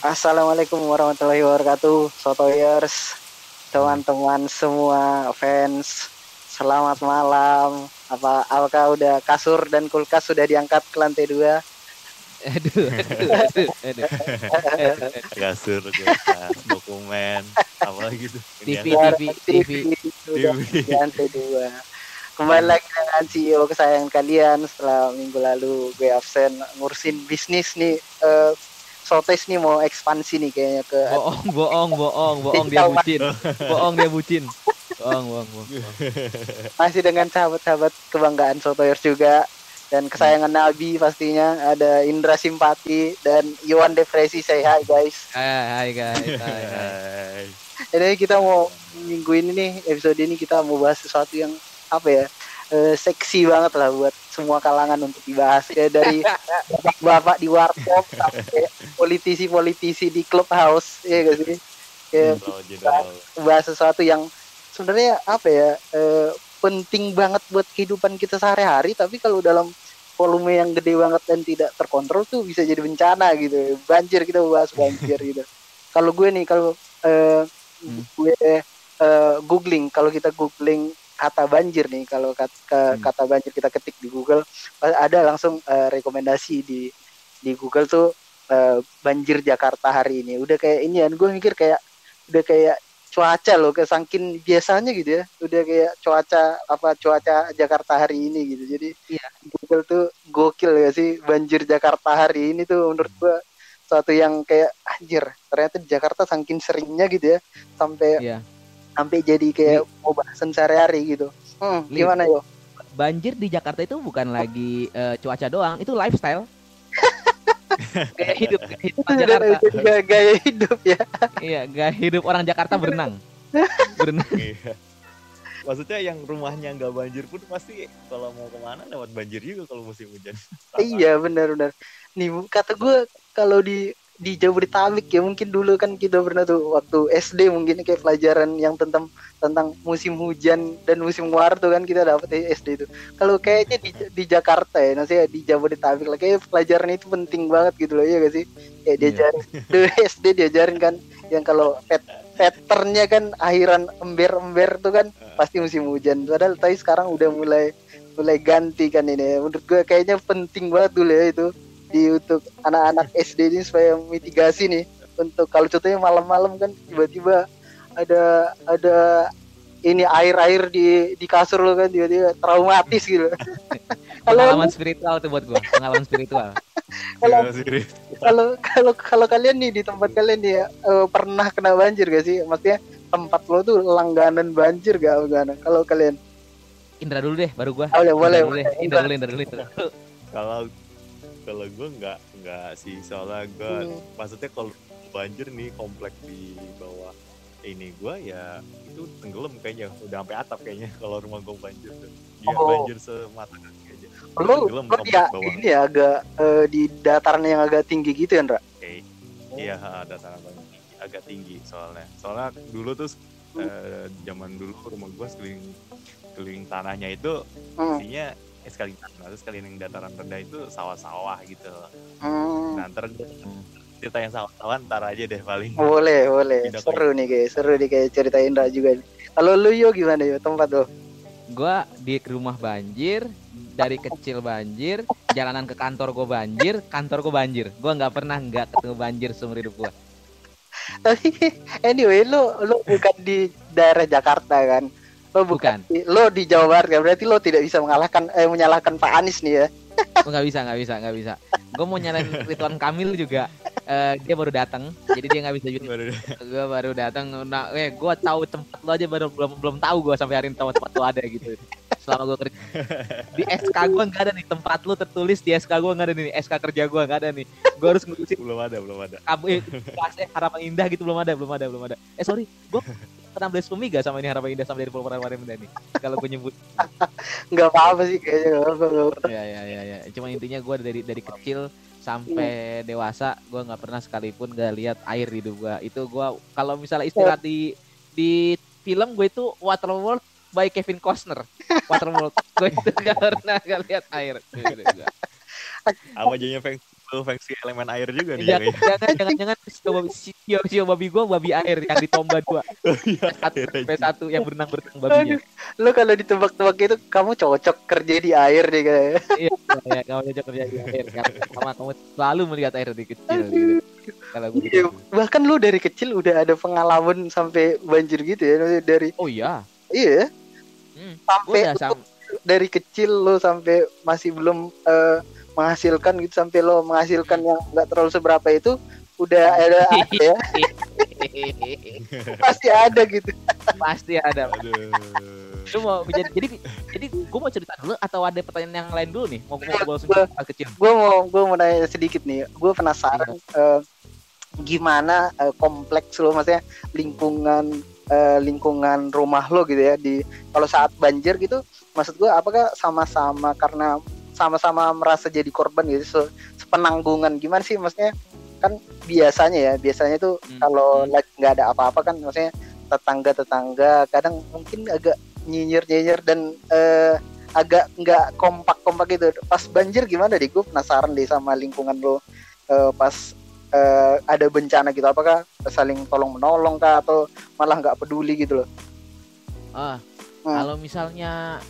Assalamualaikum warahmatullahi wabarakatuh, Sotoyers, teman-teman semua fans. Selamat malam. Apa apakah udah kasur dan kulkas sudah diangkat ke lantai dua? Aduh, aduh, aduh, aduh. kasur kulkas dokumen apa gitu TV, TV, TV. TV. di lantai dua. Kembali lagi dengan CEO kesayangan kalian setelah minggu lalu gue absen ngurusin bisnis nih. Eh, Sotes nih mau ekspansi nih kayaknya ke Bohong, bohong, bohong, bohong dia bucin. Bohong dia bucin. Bohong, bohong, bohong. masih dengan sahabat-sahabat kebanggaan Sotoyers juga dan kesayangan Nabi pastinya ada Indra Simpati dan Iwan Depresi say hi guys. Hai, hai guys. Hai, hai. Hai. Jadi kita mau minggu ini nih episode ini kita mau bahas sesuatu yang apa ya eh, seksi banget lah buat semua kalangan untuk dibahas ya dari bapak-bapak di warkop sampai politisi-politisi di clubhouse ya gak sih? Ya, jendol. bahas sesuatu yang sebenarnya apa ya eh, penting banget buat kehidupan kita sehari-hari tapi kalau dalam volume yang gede banget dan tidak terkontrol tuh bisa jadi bencana gitu banjir kita bahas banjir gitu kalau gue nih kalau eh, Hmm. gue eh, googling kalau kita googling kata banjir nih kalau kat- ke- Hmm. kata banjir kita ketik di Google ada langsung eh, rekomendasi di di Google tuh eh, banjir Jakarta hari ini udah kayak ini kan gue mikir kayak udah kayak cuaca loh kayak saking biasanya gitu ya udah kayak cuaca apa cuaca Jakarta hari ini gitu jadi Iya. Google tuh gokil ya sih banjir Jakarta hari ini tuh menurut gua suatu yang kayak anjir ternyata di Jakarta saking seringnya gitu ya sampai Iya. Sampai jadi kayak mau bahasan sehari-hari gitu hmm, gimana yo Banjir di Jakarta itu bukan lagi eh, cuaca doang, itu lifestyle. gaya hidup, gaya hidup orang Jakarta. gaya, gaya hidup ya Iya, gaya hidup orang Jakarta berenang. Berenang. Iya. Maksudnya yang rumahnya nggak banjir pun pasti kalau mau ke mana lewat banjir juga kalau musim hujan. Sama. iya benar-benar nih kata gue kalau di di Jabodetabek ya mungkin dulu kan kita pernah tuh waktu SD mungkin kayak pelajaran yang tentang tentang musim hujan dan musim war tuh kan kita dapat di SD itu. Kalau kayaknya di, di Jakarta ya, maksudnya di Jabodetabek lah kayak pelajaran itu penting banget gitu loh ya gak sih? Kayak Iya. diajarin di SD diajarin kan yang kalau pet patternnya kan akhiran ember-ember tuh kan pasti musim hujan. Padahal tapi sekarang udah mulai mulai ganti kan ini. Menurut gue kayaknya penting banget dulu ya itu di untuk anak-anak SD ini supaya mitigasi nih untuk kalau contohnya malam-malam kan tiba-tiba ada ada ini air-air di di kasur lo kan tiba-tiba traumatis gitu. kalau Pengalaman spiritual tuh buat gua, pengalaman spiritual. kalau Iya, kalau kalau kalau kalian nih di tempat kalian nih ya, eh, pernah kena banjir gak sih? Maksudnya tempat lo tuh langganan banjir gak gimana? Kalau kalian Indra dulu deh, baru gua. Oh, boleh, Indra boleh, dulu boleh. Indra dulu. Indra dulu. Kalau kalau gue nggak nggak sih soalnya gue Hmm. maksudnya kalau banjir nih komplek di bawah ini gue ya itu tenggelam kayaknya udah sampai atap kayaknya kalau rumah gue banjir tuh dia Oh. banjir semata kaki aja lo tenggelam ya bawah ini ya agak eh, di dataran yang agak tinggi gitu ya, Ndra? Oke. Iya, ada tanah paling tinggi, agak tinggi soalnya. Soalnya dulu tuh eh, zaman dulu rumah gua sekeliling sekeliling tanahnya itu Hmm. isinya eh, tanah, terus sekeliling yang dataran rendah itu sawah-sawah gitu. Hmm. Nah, ntar cerita yang sawah-sawah ntar aja deh paling. Boleh, boleh. Tidak Seru nih guys, seru nih kayak cerita Indra juga. nih. Kalau lu yo gimana yo tempat lo? Gua di rumah banjir, dari kecil banjir, jalanan ke kantor gua banjir, kantor gua banjir. Gua nggak pernah nggak ketemu banjir seumur hidup gua. Tapi anyway, lo lo bukan di daerah Jakarta kan? Lo bukan, Bukan. di- lo di Jawa Barat kan? Berarti lo tidak bisa mengalahkan eh menyalahkan Pak Anies nih ya. Gua nggak bisa, nggak bisa, nggak bisa. Gua mau nyalain Ridwan Kamil juga. eh, dia baru datang, jadi dia nggak bisa juga. Baru- Gua baru datang, nah, eh, gua tahu tempat lo aja baru belum belum tahu gua sampai hari ini tahu tempat lo ada gitu. Selama gua kerja di SK gua nggak ada nih tempat lu tertulis di SK gua nggak ada nih SK kerja gua nggak ada nih. Gua harus ngurusin belum ada, belum ada. kamu eh, eh, harapan indah gitu belum ada belum ada belum ada eh sorry gue pernah blasphemy gak sama ini harapan indah sama dari puluh harapan indah nih kalau gue nyebut. Nggak apa-apa sih kayaknya nggak apa-apa. ya ya ya ya cuma intinya gue dari dari kecil sampai dewasa gue nggak pernah sekalipun gak lihat air di hidup gue itu gue kalau misalnya istirahat di di film gue itu Waterworld by Kevin Costner. Waterworld. Gue itu gak pernah gak lihat air. Apa jadinya Feng Lu fungsi elemen air juga nih jangan jangan jangan jangan. Sio babi sio, sio babi gue babi air. Yang di tomba dua Iya, satu air aja. sampai satu yang berenang berenang babinya Lu kalau ditebak-tebak itu kamu cocok kerja di air deh kayak. iya ya kamu cocok kerja di air karena sama kamu selalu melihat air di kecil gitu. Kalau gue Iya, bahkan lu dari kecil udah ada pengalaman sampai banjir gitu ya dari oh iya? Iya. Hmm, sampai dari kecil lu sampai masih belum eh, menghasilkan gitu sampai lo menghasilkan yang nggak terlalu seberapa itu udah ada apa ya? Pasti ada gitu. Pasti ada. Aduh. lu mau jadi jadi jadi gue mau cerita dulu atau ada pertanyaan yang lain dulu nih? Mau mau ngobrol sedikit hal kecil. gue mau gue mau nanya sedikit nih. Gue penasaran eh, gimana eh, kompleks lo maksudnya lingkungan eh, lingkungan rumah lo gitu ya di kalau saat banjir gitu maksud gue apakah sama-sama karena sama-sama merasa jadi korban gitu se- sepenanggungan gimana sih maksudnya kan biasanya ya biasanya tuh Hmm. kalau Hmm. nggak ada apa-apa kan maksudnya tetangga-tetangga kadang mungkin agak nyinyir-nyinyir dan eh, agak nggak kompak-kompak gitu. Pas banjir gimana deh? Gue penasaran deh sama lingkungan lo eh, pas eh, ada bencana gitu. Apakah saling tolong menolong kah atau malah nggak peduli gitu loh? ah Hmm. kalau misalnya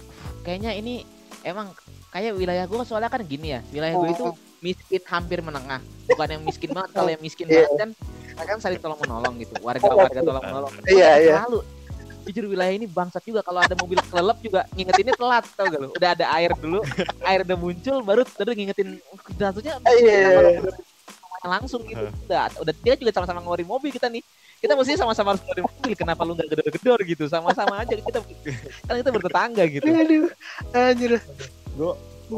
kayaknya ini emang kayak wilayah gue soalnya kan gini ya wilayah gue itu miskin hampir menengah bukan yang miskin banget kalau yang miskin Iya. banget kan kan saling tolong menolong gitu warga warga tolong menolong Iya, iya. Selalu. Jujur wilayah ini bangsat juga kalau ada mobil kelelep juga ngingetinnya telat tau gak lu? Udah ada air dulu, air udah muncul baru baru ngingetin satunya Iya, iya, iya. langsung gitu. Udah, udah dia juga sama-sama ngeluarin mobil kita nih. Kita mesti sama-sama harus ngeluarin mobil. Kenapa lu nggak gedor-gedor gitu? Sama-sama aja kita kan kita bertetangga gitu. Aduh, anjir. Gue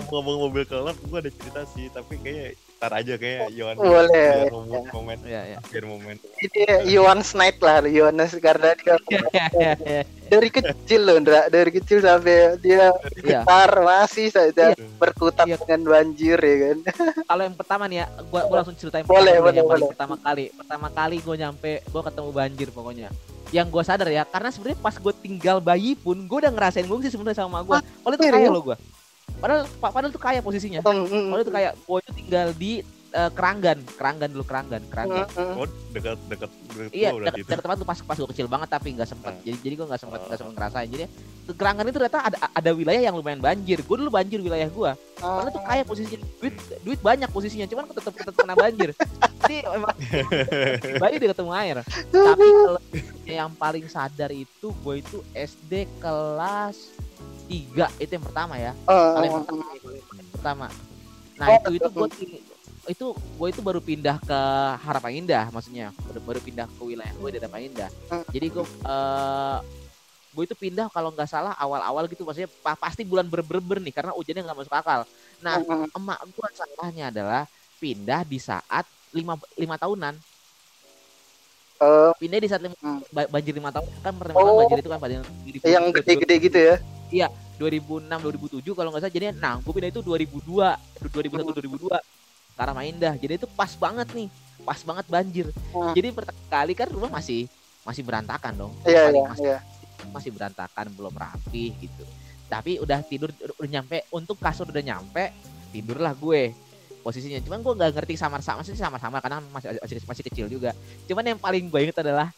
ngomong mobil kelap, gue ada cerita sih, tapi kayaknya tar aja kayak Yohan Boleh. biar momen, momen Iya, iya. biar momen. Ini Yohanes Knight lah, Yohanes karena dia dari kecil loh, Ndra. Dari kecil sampai dia Iya. besar masih saja Iya. berkutat Iya. dengan banjir ya kan. Kalau yang pertama nih ya, gua, gua langsung ceritain Boleh, boleh, yang boleh. pertama kali. Pertama kali gue nyampe, gue ketemu banjir pokoknya. Yang gue sadar ya, karena sebenarnya pas gue tinggal bayi pun, gue udah ngerasain gue sih sebenarnya sama gue. Padahal itu kaya serius? loh gue. Padahal, pa- padahal itu kaya posisinya. Hmm, Padahal itu kayak gue itu tinggal di eh, Keranggan, Keranggan dulu Keranggan, Keranggan. Oh dekat dekat dekat Iya, itu. deket tempat tuh pas pas gue kecil banget tapi nggak sempet. Hmm. Jadi jadi gue nggak sempet nggak Oh. sempet ngerasain. Jadi ke Keranggan itu ternyata ada ada wilayah yang lumayan banjir. Gue dulu banjir wilayah gue. Padahal tuh kaya posisinya duit duit banyak posisinya, cuman tetap tetap kena banjir. Jadi emang bayi udah ketemu air. Tapi kalau yang paling sadar itu gue itu SD kelas 3 itu yang pertama ya. Oh, Paling oh, pertama, paling pertama. Nah, Oh, itu itu gue itu gue itu baru pindah ke Harapan Indah maksudnya baru, baru pindah ke wilayah gue di Harapan Indah jadi gue eh gue itu pindah kalau nggak salah awal-awal gitu maksudnya pa- pasti bulan ber-ber nih karena hujannya nggak masuk akal nah emak gue salahnya adalah pindah di saat lima lima tahunan Eh, pindah di saat lima, Hmm. ba- banjir lima tahun kan pertemuan Oh. banjir itu kan banjir yang gede-gede gitu ya. 2006 2007 kalau nggak salah jadi nah gue pindah itu 2002 2001 2002 ke arah Maindah jadi itu pas banget nih. Pas banget banjir. Hmm. jadi pertama kali kan rumah masih masih berantakan dong. Iya, iya, masih, iya. masih berantakan belum rapi gitu. Tapi udah tidur udah, udah nyampe untuk kasur udah nyampe tidurlah gue posisinya. Cuman gue nggak ngerti sama-sama sih sama-sama karena masih, masih masih kecil juga. Cuman yang paling gue inget adalah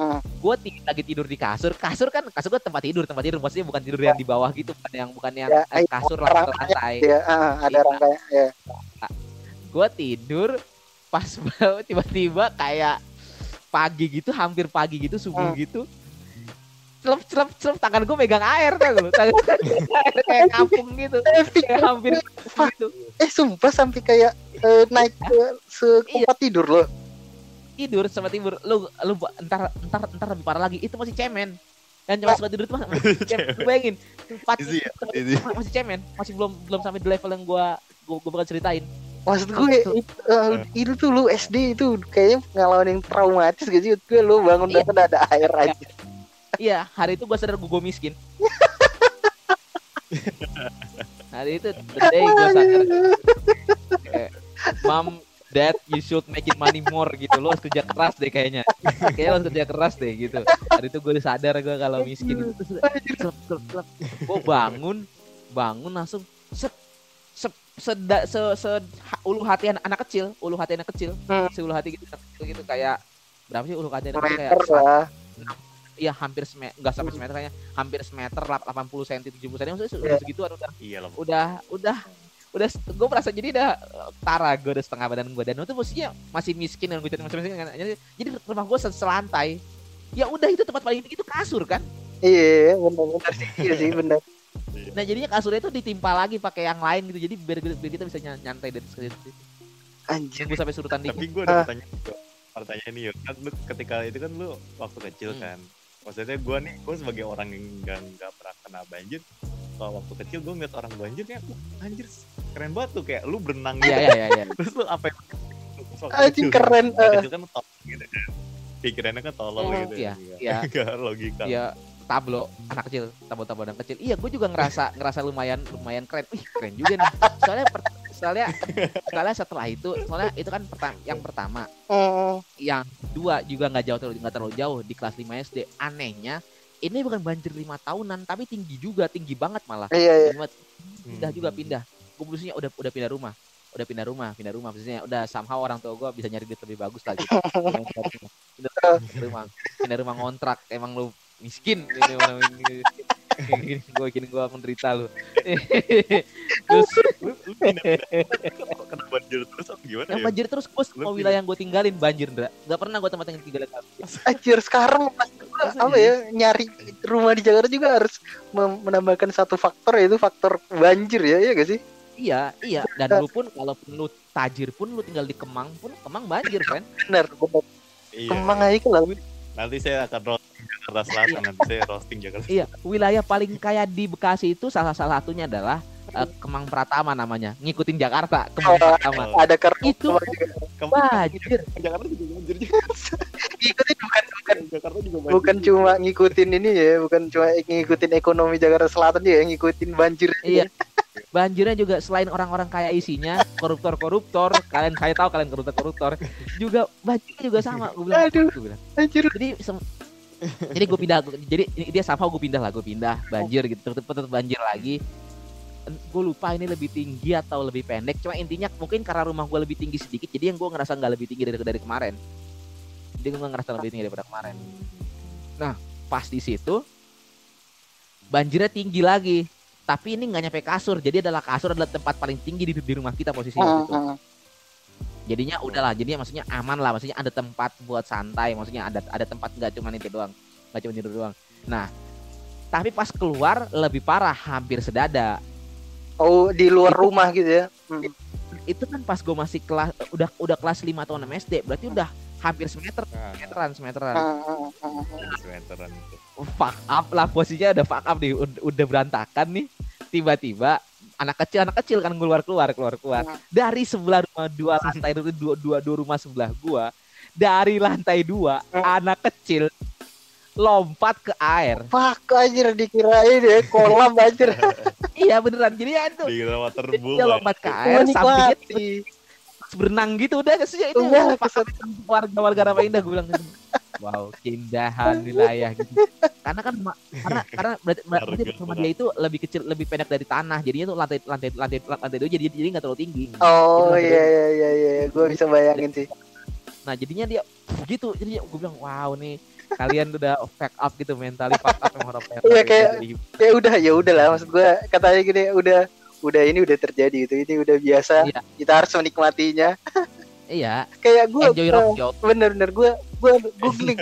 Hmm. gue ti- lagi tidur di kasur kasur kan kasur gue tempat tidur tempat tidur maksudnya bukan tidur yang di bawah gitu bukan yang bukan yang Ya, eh, iya, kasur rangkanya lantai lantai Iya, ah, ada Iya. rangkanya. Ya. gue tidur pas tiba-tiba kayak pagi gitu hampir pagi gitu subuh Hmm. gitu celep celep celep tangan gue megang air tau lu tangan gue air kayak ngapung gitu Epic. kayak hampir gitu Eh sumpah sampai kayak eh, naik ke setempat tidur loh. Tidur sama tidur lu lu entar entar entar lebih parah lagi. Itu masih cemen. Yang cuma suka tidur itu masih cemen. Lu bayangin empat Easy ya, easy. masih cemen. Masih belum belum sampai di level yang gua gua, gua bakal ceritain. Maksud gue itu, eh, itu tuh lu SD itu kayaknya pengalaman yang traumatis gak sih? Gue lu bangun Iya. bangun ada air aja. iya hari itu gua sadar gua, gua miskin. Hari itu the day gua sadar. Mom dad you should make it money more gitu. Lo harus kerja keras deh kayaknya. Kayaknya lo harus kerja keras deh gitu. Hari itu gue sadar gue kalau miskin. Itu terus klep klep klep gue bangun bangun langsung sep sep seda, se, se ulu hati anak, anak kecil, ulu hati anak kecil, Hmm. si ulu hati gitu, anak kecil gitu kayak berapa sih ulu hati anak kecil? Kayak iya hampir semeter enggak sampai semeter kayaknya. Hampir semeter lap- 80 cm 70 cm maksudnya udah segitu udah. Iya udah udah udah gue merasa jadi udah eh, tara gue udah setengah badan gue dan itu posisinya masih miskin dan gue masih miskin kan. jadi, jadi rumah gue selantai ya udah itu tempat paling tinggi itu kasur kan iya benar benar iya sih benar nah jadinya kasurnya itu ditimpa lagi pakai yang lain gitu jadi biar, biar kita bisa ny- nyantai dari situ anjir gue sampai surutan Tapi dikit gue ada Ah. pertanyaan juga. Pertanyaan nih, yuk. kan lu ketika itu kan lu waktu kecil Hmm. kan. Maksudnya gue nih, gue sebagai orang yang nggak nggak pernah kena banjir. Kalau waktu kecil gue ngeliat orang banjir "Wah, anjir keren banget tuh kayak lu berenang iya gitu. iya iya iya Terus lu apa anjing kecil, keren waktu eh. kecil kan tolol gitu kan. Pikirannya kan tolol Oh, gitu iya, ya. iya. Gak logika. Iya tablo anak kecil tablo-tablo anak kecil iya gue juga ngerasa ngerasa lumayan lumayan keren wih keren juga nih soalnya per- soalnya soalnya setelah itu soalnya itu kan pertama yang pertama Hmm. yang dua juga nggak jauh terlalu nggak terlalu jauh di kelas 5 SD anehnya ini bukan banjir lima tahunan tapi tinggi juga tinggi banget malah iya iya banget. Hmm. pindah juga pindah gue posisinya udah udah pindah rumah. Udah pindah rumah pindah rumah. Maksudnya udah somehow orang tua gue bisa nyari duit lebih bagus lah gitu pindah rumah pindah rumah pindah rumah ngontrak. Emang lu miskin. Ini orang ini gue bikin gue menderita lu. Terus kena banjir terus apa gimana ya? banjir terus Lu mau wilayah yang gue tinggalin banjir Ndra. Nggak pernah gue tempat yang tinggalin anjir sekarang apa ya nyari rumah di Jakarta juga harus menambahkan satu faktor yaitu faktor banjir ya iya gak sih iya iya dan lu pun kalaupun lu tajir pun lu tinggal di Kemang pun Kemang banjir kan benar benar Iya. kemang aja lah Nanti saya akan roasting Jakarta Selatan, nanti saya roasting Jakarta Iya, wilayah paling kaya di Bekasi itu salah salah satunya adalah eh, Kemang Pratama namanya, ngikutin Jakarta, Kemang Oh, Pratama. ada ker Itu Kemang Banjir. Jakarta juga banjir juga. ngikutin bukan bukan Jakarta juga banjir. bukan cuma ngikutin ini ya bukan cuma ngikutin ekonomi Jakarta Selatan yang ngikutin banjir Iya. Banjirnya juga selain orang-orang kaya isinya, koruptor-koruptor, kalian saya tahu kalian koruptor-koruptor, juga banjirnya juga sama. Gue bilang, Aduh. gue bilang. anjir Jadi jadi gue pindah, jadi dia sama gue pindah lah, gue pindah banjir gitu, tetep, tetep banjir lagi. Gue lupa ini lebih tinggi atau lebih pendek. Cuma intinya mungkin karena rumah gue lebih tinggi sedikit, jadi yang gue ngerasa nggak lebih tinggi dari dari kemarin. Jadi gue ngerasa lebih tinggi daripada kemarin. Pas di situ banjirnya tinggi lagi. Tapi ini nggak nyampe kasur, jadi adalah kasur adalah tempat paling tinggi di, di rumah kita posisinya Hmm, gitu. hmm. jadinya udahlah jadinya maksudnya aman lah. Maksudnya ada tempat buat santai. Maksudnya ada ada tempat nggak cuma itu doang. Nggak cuma itu doang. Nah tapi pas keluar lebih parah hampir sedada. Oh di luar rumah gitu ya? Hmm. itu kan pas gue masih kelas udah udah kelas 5 atau 6 SD berarti udah hampir semeter Nah, semeteran semeteran. Semeteran itu. Fuck up lah posisinya udah fuck up nih udah, udah berantakan nih. Tiba-tiba anak kecil anak kecil kan keluar keluar keluar keluar. Hmm. dari sebelah rumah dua lantai itu dua, dua dua rumah sebelah gua dari lantai dua Hmm. anak kecil lompat ke air. Fuck anjir dikirain ya kolam anjir. Iya beneran. Jadi ya itu Di water dia lompat ke air sampingnya berenang gitu. Udah sih itu Iya, warga warga Rawa Indah gue bilang gitu. Wow keindahan wilayah gitu. Karena kan karena karena berarti, berarti rumah dia itu lebih kecil lebih pendek dari tanah. Jadinya tuh lantai lantai lantai lantai itu jadi jadi nggak terlalu tinggi. Oh Itu iya iya iya iya gue bisa bayangin sih. Nah jadinya dia gitu. Jadi gue bilang wow nih kalian udah back up gitu mentally fuck up yang orang Iya, kayak- ya udah ya udah lah maksud gue katanya gini udah udah ini udah terjadi gitu. Ini udah biasa. Iya. kita harus menikmatinya. Iya. Kayak gue enjoy rock job. bener-bener gue gue googling.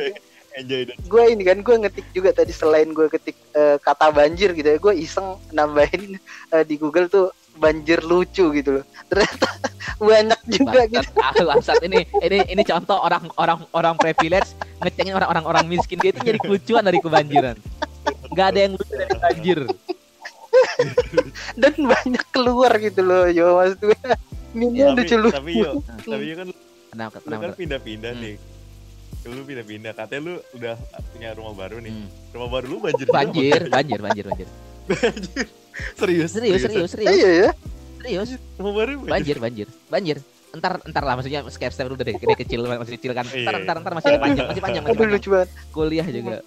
Gue ini kan gue ngetik juga tadi selain gue ketik eh, kata banjir gitu ya gue iseng nambahin eh, di Google tuh banjir lucu gitu loh. Ternyata banyak juga gitu. Bangsat, ah, bangsat ini ini ini contoh orang orang orang privilege ngecengin orang orang orang miskin dia itu jadi kelucuan dari kebanjiran. Nggak ada yang lucu dari banjir. Dan banyak keluar gitu loh yo maksud gue ini tapi, lucu lucu tapi yuk, tapi yuk kan lu kenapa kan kenapa pindah-pindah Hmm. nih. Lu pindah-pindah, katanya lu udah punya rumah baru nih. Hmm. Rumah baru lu banjir. juga, banjir banjir banjir banjir. Banjir. Serius? serius serius serius. Iya ya serius. Rumah baru banjir. Banjir banjir. Entar entar lah maksudnya skip step udah dari, dari kecil masih kecil kan. Iya. entar entar entar masih panjang masih panjang. Masih aduh panjang lucu banget. Kuliah juga.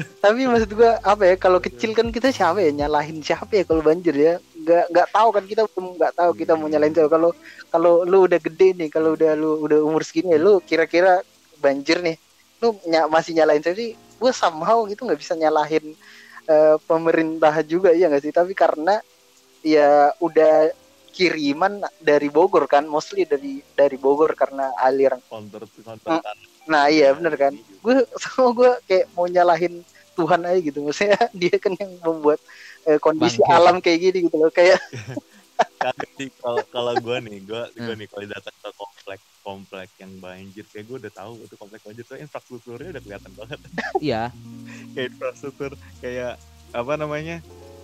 Tapi maksud gue apa ya kalau kecil kan kita siapa ya nyalahin siapa ya kalau banjir ya? Nggak nggak tahu kan kita belum nggak tahu kita mau nyalain siapa. Kalau kalau lu udah gede nih kalau udah lu udah umur segini lu kira-kira banjir nih. Lu ny masih nyalain siapa sih gue somehow gitu nggak bisa nyalahin uh, pemerintah juga ya nggak sih? Tapi karena ya udah kiriman dari Bogor kan mostly dari dari Bogor karena aliran. Counter counter nah iya bener kan? gue sama gue kayak mau nyalahin Tuhan aja gitu. Maksudnya dia kan yang membuat eh, kondisi Bangke. alam kayak gini gitu loh. Kayak Kagak sih kalau kalau gue nih gue gue Hmm. nih kalau datang ke komplek komplek yang banjir kayak gue udah tahu itu komplek banjir tuh infrastrukturnya udah kelihatan banget Iya, kayak infrastruktur kayak apa namanya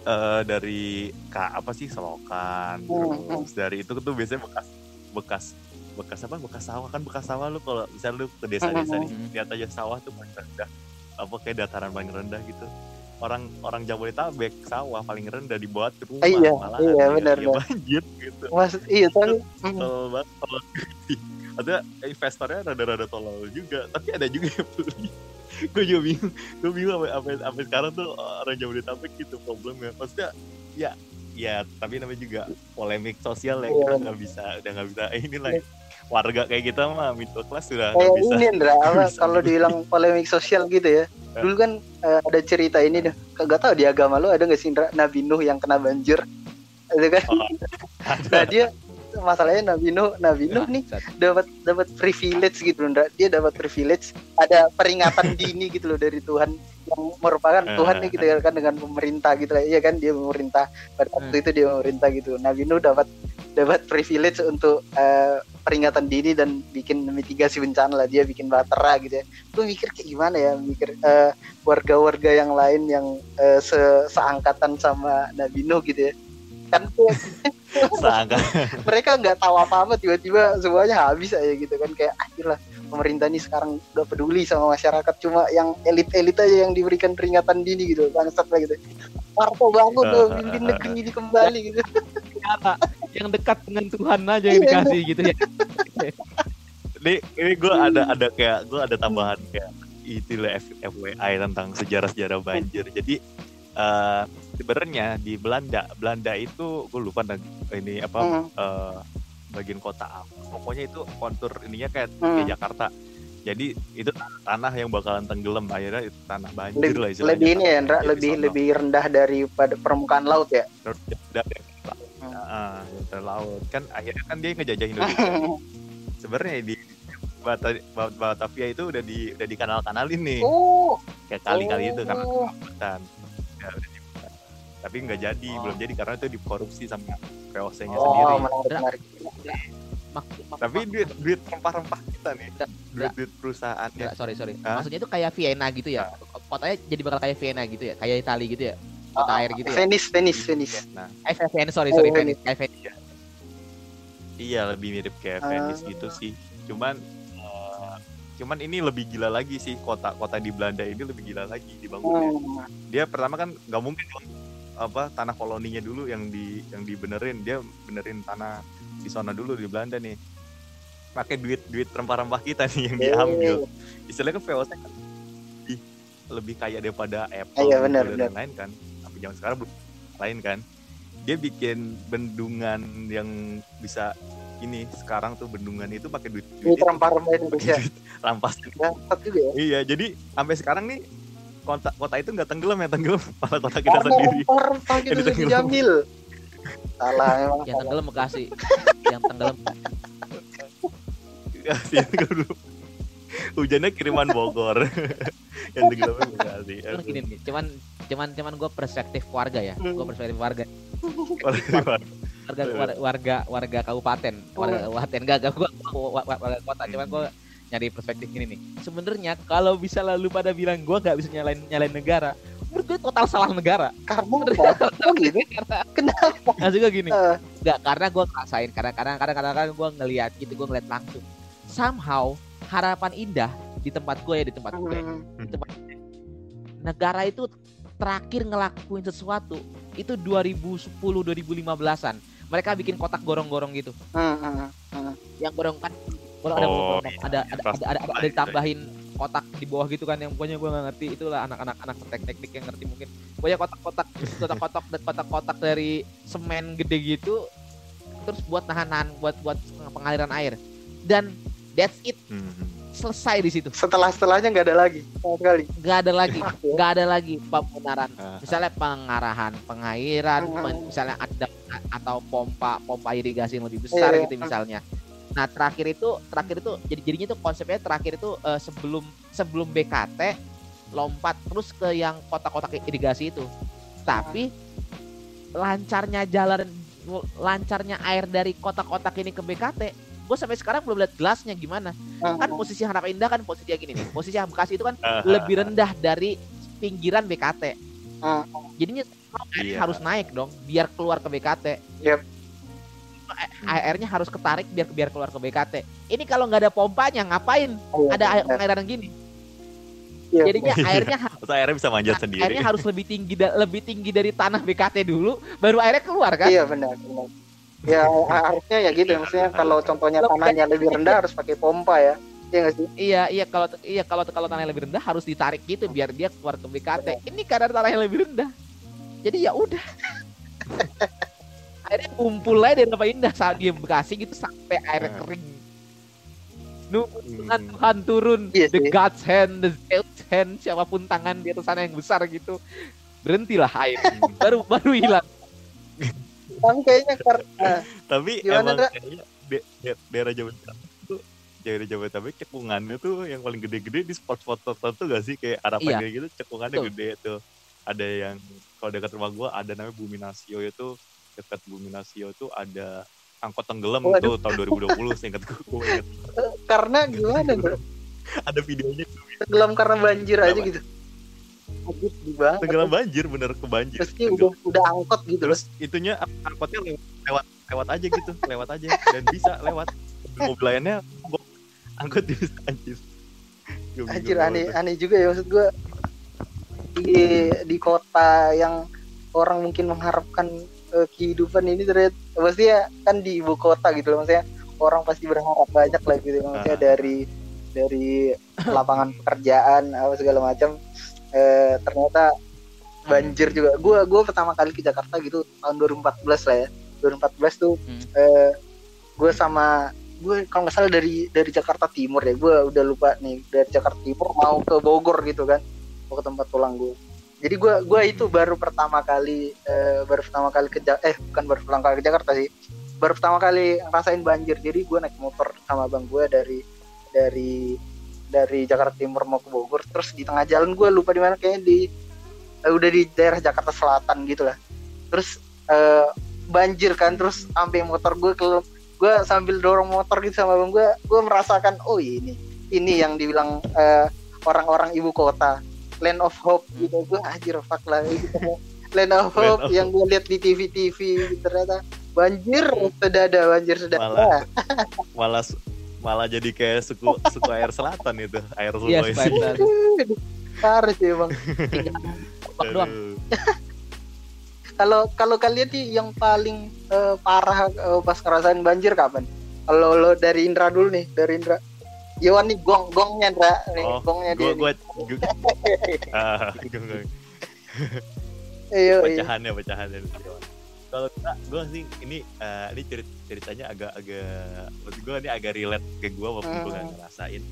eh dari ka, apa sih selokan Hmm, terus dari itu tuh biasanya bekas bekas bekas apa bekas sawah kan bekas sawah lu kalau misalnya lu ke desa-desa nih Hmm. lihat aja sawah tuh paling rendah apa kayak dataran paling rendah gitu orang orang Jabodetabek sawah paling rendah dibuat ke rumah Iya, malahan iya, ya, benar, ya benar. banjir gitu. Maksud iya tapi mm, tolol banget tolol. Ada investornya rada-rada tolol juga tapi ada juga yang beli. Gue juga bingung gue bingung sampai sampai sampai sekarang tuh orang Jabodetabek gitu problemnya. Maksudnya ya ya tapi namanya juga polemik sosial ya Iya, kita nggak bisa udah nggak bisa ini lah warga kayak kita mah middle class sudah kayak bisa. ini Indra kalau dibilang polemik sosial gitu ya. Dulu kan eh, ada cerita ini deh kagak tahu di agama lu ada nggak sih Indra Nabi Nuh yang kena banjir. Itu kan? Oh, nah dia masalahnya Nabi Nuh Nabi Nuh nih dapat dapat privilege gitu loh Indra. dia dapat privilege ada peringatan dini gitu loh dari Tuhan yang merupakan Tuhan nih gitu ya kan dengan pemerintah gitu lah. Iya kan? Dia memerintah. Pada waktu itu dia memerintah gitu. Nabi Nuh dapat dapat privilege untuk eh, peringatan dini dan bikin mitigasi bencana lah dia bikin batera gitu ya. Lu mikir kayak gimana ya? Mikir eh, warga-warga yang lain yang eh, se seangkatan sama Nabi Nuh gitu ya. Kan mereka nggak tahu apa-apa tiba-tiba semuanya habis aja gitu kan. Kayak akhirnya pemerintah ini sekarang udah peduli sama masyarakat cuma yang elit-elit aja yang diberikan peringatan dini gitu bangsat lah gitu. Parto bangun tuh pimpin negeri ini kembali gitu. Ternyata yang dekat dengan Tuhan aja yang dikasih gitu ya. ini ini gue ada ada kayak gue ada tambahan kayak itulah FYI tentang sejarah-sejarah banjir. Jadi eh sebenarnya di Belanda Belanda itu gue lupa ini apa eh, bagian kota pokoknya itu kontur ininya kayak Hmm. kayak Jakarta. Jadi itu tanah yang bakalan tenggelam. Akhirnya itu tanah banjir lebih, lah istilahnya. lebih ini ya Ndra, Jadi lebih sono. lebih rendah daripada permukaan laut ya? Dari Hmm. ah, dari laut. Kan akhirnya kan dia ngejajahin Indonesia. Sebenarnya di Bata- Bat- Batavia itu udah di udah dikanal-kanalin nih. Oh. Kayak kali-kali itu karena oh. hutan ya, udah. Tapi nggak jadi Oh. belum jadi karena itu dikorupsi sama VOC-nya oh sendiri menarik menarik Mak- mak- tapi duit duit rempah-rempah kita nih duit duit perusahaan ya sorry sorry. Hah? Maksudnya itu kayak Vienna gitu ya. Kotanya jadi bakal kayak Vienna gitu ya, kayak Itali gitu ya. Kota air gitu ya. Venice Venice Venice nah Eh, Venice, sorry sorry Oh, Venice. Kayak Venice. iya lebih mirip kayak Ah. Venice gitu sih cuman eh, cuman ini lebih gila lagi sih kota kota di Belanda ini lebih gila lagi dibangunnya Hmm. dia pertama kan nggak mungkin apa tanah koloninya dulu yang di yang dibenerin. Dia benerin tanah di sana dulu di Belanda nih. Pakai duit duit rempah-rempah kita nih yang diambil. istilahnya kan VOC kan lebih, lebih kaya daripada Apple Iya, benar, Google, dan lain kan. Tapi zaman sekarang belum lain kan. Dia bikin bendungan yang bisa ini sekarang tuh bendungan itu pakai duit duit itu, rempah-rempah Indonesia. duit rampas juga ya. iya jadi sampai sekarang nih kota kota itu nggak tenggelam ya tenggelam malah kota kita Karena sendiri rempah-rempah gitu Jadi lebih tenggelam. jamil. Salah emang. Yang tenggelam Bekasi. yang tenggelam Kasih ke dulu. Hujannya kiriman Bogor. yang tenggelamnya Bekasi. Cuman gini nih, cuman cuman cuman gue perspektif warga ya. Gue perspektif warga. Warga- Warga warga warga, warga kabupaten, warga kabupaten enggak enggak gue warga kota. Cuman gue nyari perspektif gini nih. Sebenarnya kalau bisa lalu pada bilang gue nggak bisa nyalain nyalain negara, menurut gue total salah negara. Oh gitu. Kenapa? Maksud gue gini, Eh. nggak karena gue ngerasain, karena karena karena karena, karena gue ngeliat gitu, gue ngeliat langsung. Somehow harapan indah di tempat gue ya di tempat gue. Hmm. negara itu terakhir ngelakuin sesuatu itu 2010 2015-an. Mereka bikin kotak gorong-gorong gitu. Hmm, hmm, hmm. Yang gorong kan gorong ada, Oh, iya, ada, iya, ada, ada, ada, ada, ada itu. ditambahin kotak di bawah gitu kan yang pokoknya gue nggak ngerti. Itulah anak-anak anak teknik yang ngerti mungkin. Pokoknya kotak-kotak kotak-kotak dan kotak-kotak dari semen gede gitu terus buat nahan-nahan buat buat pengaliran air. Dan that's it. Hmm. selesai di situ. Setelah setelahnya nggak ada lagi sama sekali. nggak ada lagi nggak ada lagi pembenaran Ah. misalnya pengarahan pengairan pen- misalnya ada atau pompa pompa irigasi yang lebih besar Iya, iya. gitu misalnya nah terakhir itu terakhir itu jadi jadinya tuh konsepnya terakhir itu eh, sebelum sebelum BKT lompat terus ke yang kotak-kotak irigasi itu tapi lancarnya jalan lancarnya air dari kotak-kotak ini ke BKT gue sampai sekarang belum lihat gelasnya gimana kan posisi Harapan Indah kan posisinya gini nih posisi Bekasi itu kan Ah, lebih rendah dari pinggiran BKT Ah. jadinya airnya Iya. harus naik dong biar keluar ke BKT Yep. Airnya harus ketarik biar biar keluar ke BKT ini kalau nggak ada pompanya ngapain Oh, ada air iya. pengairan gini Iya. jadinya Iya. airnya Terus airnya bisa manjat sendiri. airnya harus lebih tinggi da- lebih tinggi dari tanah BKT dulu baru airnya keluar kan Iya benar benar. Ya harusnya ya gitu maksudnya kalau contohnya tanahnya lebih rendah harus pakai pompa ya. Iya sih? Iya iya kalau iya kalau kalau tanahnya lebih rendah harus ditarik gitu biar dia keluar ke BKT. Ini karena tanahnya lebih rendah. Jadi ya udah. Akhirnya kumpul aja dari Lapa Indah saat dia Bekasi gitu sampai air Hmm. kering. Nunggu Hmm. Tuhan, turun, Iya the. God's hand, the Zeus hand, siapa pun tangan di atas sana yang besar gitu. Berhentilah air. Hmm. Baru baru hilang. Tapi kayaknya karena Tapi Gimana, emang Dra? kayaknya daerah Jabodetabek tuh daerah Jabodetabek cekungannya tuh yang paling gede-gede di spot-spot tertentu gak sih kayak harapan Iya. gitu cekungannya Betul. gede tuh. Ada yang kalau dekat rumah gua ada namanya Bumi Nasio itu dekat Bumi Nasio tuh ada angkot tenggelam Waduh. tuh tahun 2020 seingat gua ingat. karena gimana bro? ada videonya Tenggelam karena banjir aja gitu. Di banget. tenggelam banjir bener ke banjir Terusnya udah udah angkot gitu loh. terus itunya angkotnya lewat lewat, lewat aja gitu lewat aja dan bisa lewat mobil lainnya angkot bisa anjir Anjir aneh tuh. aneh juga ya maksud gua di di kota yang orang mungkin mengharapkan eh, kehidupan ini ternyata maksudnya kan di ibu kota gitu loh maksudnya orang pasti berharap banyak lah gitu maksudnya Ah. dari dari lapangan pekerjaan apa segala macam eh, ternyata banjir juga gua gua pertama kali ke Jakarta gitu tahun 2014 lah ya 2014 tuh Hmm. eh, gue sama gue kalau nggak salah dari dari Jakarta Timur ya gue udah lupa nih dari Jakarta Timur mau ke Bogor gitu kan mau ke tempat pulang gue jadi gue gue itu baru pertama kali eh, baru pertama kali ke eh bukan baru pertama kali ke Jakarta sih. Baru pertama kali ngerasain banjir. Jadi gue naik motor sama bang gue dari dari dari Jakarta Timur mau ke Bogor. Terus di tengah jalan gue lupa di mana kayaknya di eh, udah di daerah Jakarta Selatan gitu lah. Terus eh, banjir kan terus sampai motor gue ke gue sambil dorong motor gitu sama bang gue gue merasakan oh ini ini yang dibilang orang-orang ibu kota land of hope gitu. Gue anjir fuck lah. Gitu. land of Land hope of yang gue lihat di TV TV ternyata. Banjir sudah ada banjir sudah Malah. ada. malah malah jadi kayak suku suku air selatan itu air Sulawesi Spartan. harus ya bang doang. Kalau kalau kalian nih yang paling eh, parah eh, pas ngerasain banjir kapan? Kalau lo dari Indra dulu nih dari Indra Yowan nih gong gongnya nih Oh, gongnya gua dia gua gua ah, gua- nih. Iya, pecahannya pecahannya. Kalau gua, gua sih ini eh, ini cerit, ceritanya agak agak maksud gua ini agak relate ke gua walaupun gua gak Hmm. ngerasain.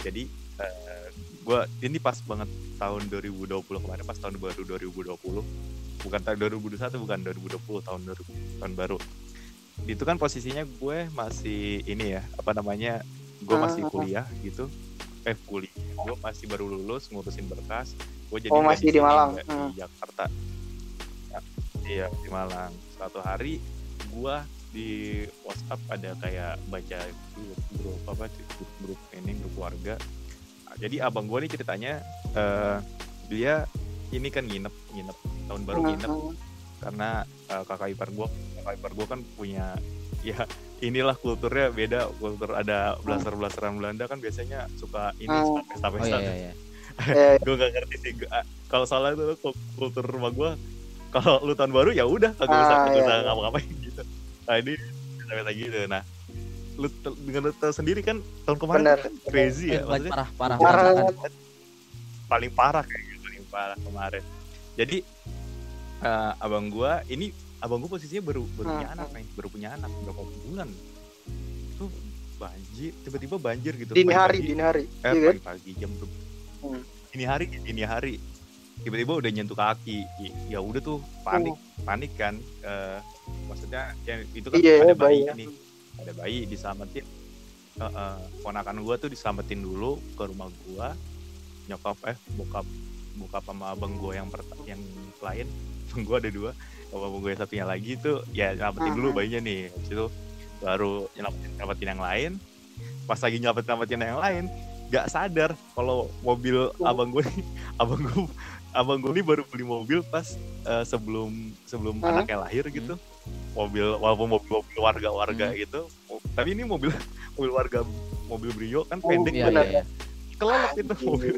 Jadi eh, gua ini pas banget tahun 2020 kemarin pas tahun baru 2020 bukan tahun 2021 bukan 2020 tahun 2000 tahun baru. Itu kan posisinya gue masih ini ya apa namanya gue masih Hmm. kuliah gitu. Eh kuliah. Gue masih baru lulus ngurusin berkas. Gue jadi Oh, masih di Malang. Hmm. di Jakarta. Ya, iya di Malang. Suatu hari gue di WhatsApp ada kayak baca grup, grup apa grup, grup ini grup Nah, jadi abang gue nih ceritanya eh, dia ini kan nginep nginep. Tahun baru nginep. Hmm, karena eh, kakak ipar gue kakak ipar gue kan punya ya inilah kulturnya beda kultur ada blaster blasteran Belanda kan biasanya suka ini Hmm. suka pesta Oh pesta iya iya iya. eh, gue gak ngerti sih Gua- kalau soalnya itu kul- kultur rumah gue kalau lu tahun baru ya udah kagak usah Ah, kagak iya, usah iya. ngapa-ngapain gitu nah ini pesta gitu nah lu dengan lu sendiri kan tahun kemarin Benar. kan crazy ya Eh, maksudnya parah parah Parah. paling parah kayak gitu paling parah kemarin jadi eh, abang gua ini abang gua posisinya baru baru punya Hmm, anak nih baru punya anak berapa bulan. Tuh banjir tiba-tiba banjir gitu. Dini hari dini hari eh iya kan? pagi-pagi jam ber- Hmm. dini hari dini hari. Tiba-tiba udah nyentuh kaki I- ya udah tuh panik panik kan. Eh, maksudnya ya itu kan. Iya, ada bayi bayi. nih. Ada bayi diselamatin. Eh, eh, ponakan gua tuh diselamatin dulu ke rumah gua. Nyokap eh bokap bokap sama abang gua yang pertama yang lain. Abang gua ada dua abang gua yang satunya lagi tuh ya nyelamatin dulu Mhm. bayinya nih habis itu baru nyelamatin nyelamatin yang lain pas lagi nyelamatin nyelamatin yang lain nggak sadar kalau mobil Oh. abang gue nih abang gue abang gue nih baru beli mobil pas eh, sebelum sebelum Hah? anaknya lahir gitu mobil walaupun mobil mobil warga warga Hmm. gitu tapi ini mobil mobil warga mobil brio kan Oh, pendek Iya, Benar. iya, iya. kelelep itu mobil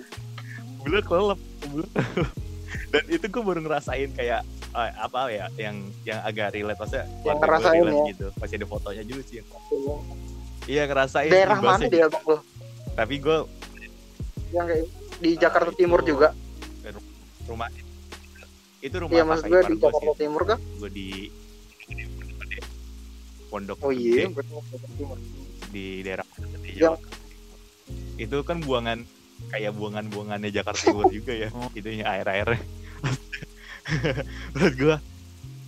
mobilnya kelelep mobilnya kelelep. Dan itu gue baru ngerasain kayak eh, apa ya yang yang agak relate maksudnya Yang ngerasain relate ya. gitu. Masih ada fotonya juga sih iya. Ngerasain daerah mana dia bang lo tapi gue yang kayak di Jakarta itu Timur juga? rumah itu rumah iya maksud gue di Jakarta sih. Timur kan gue di Pondok oh iya Gede. di daerah Yang- itu kan buangan kayak buangan-buangannya Jakarta Timur juga ya Oh. itunya air-airnya. Menurut gue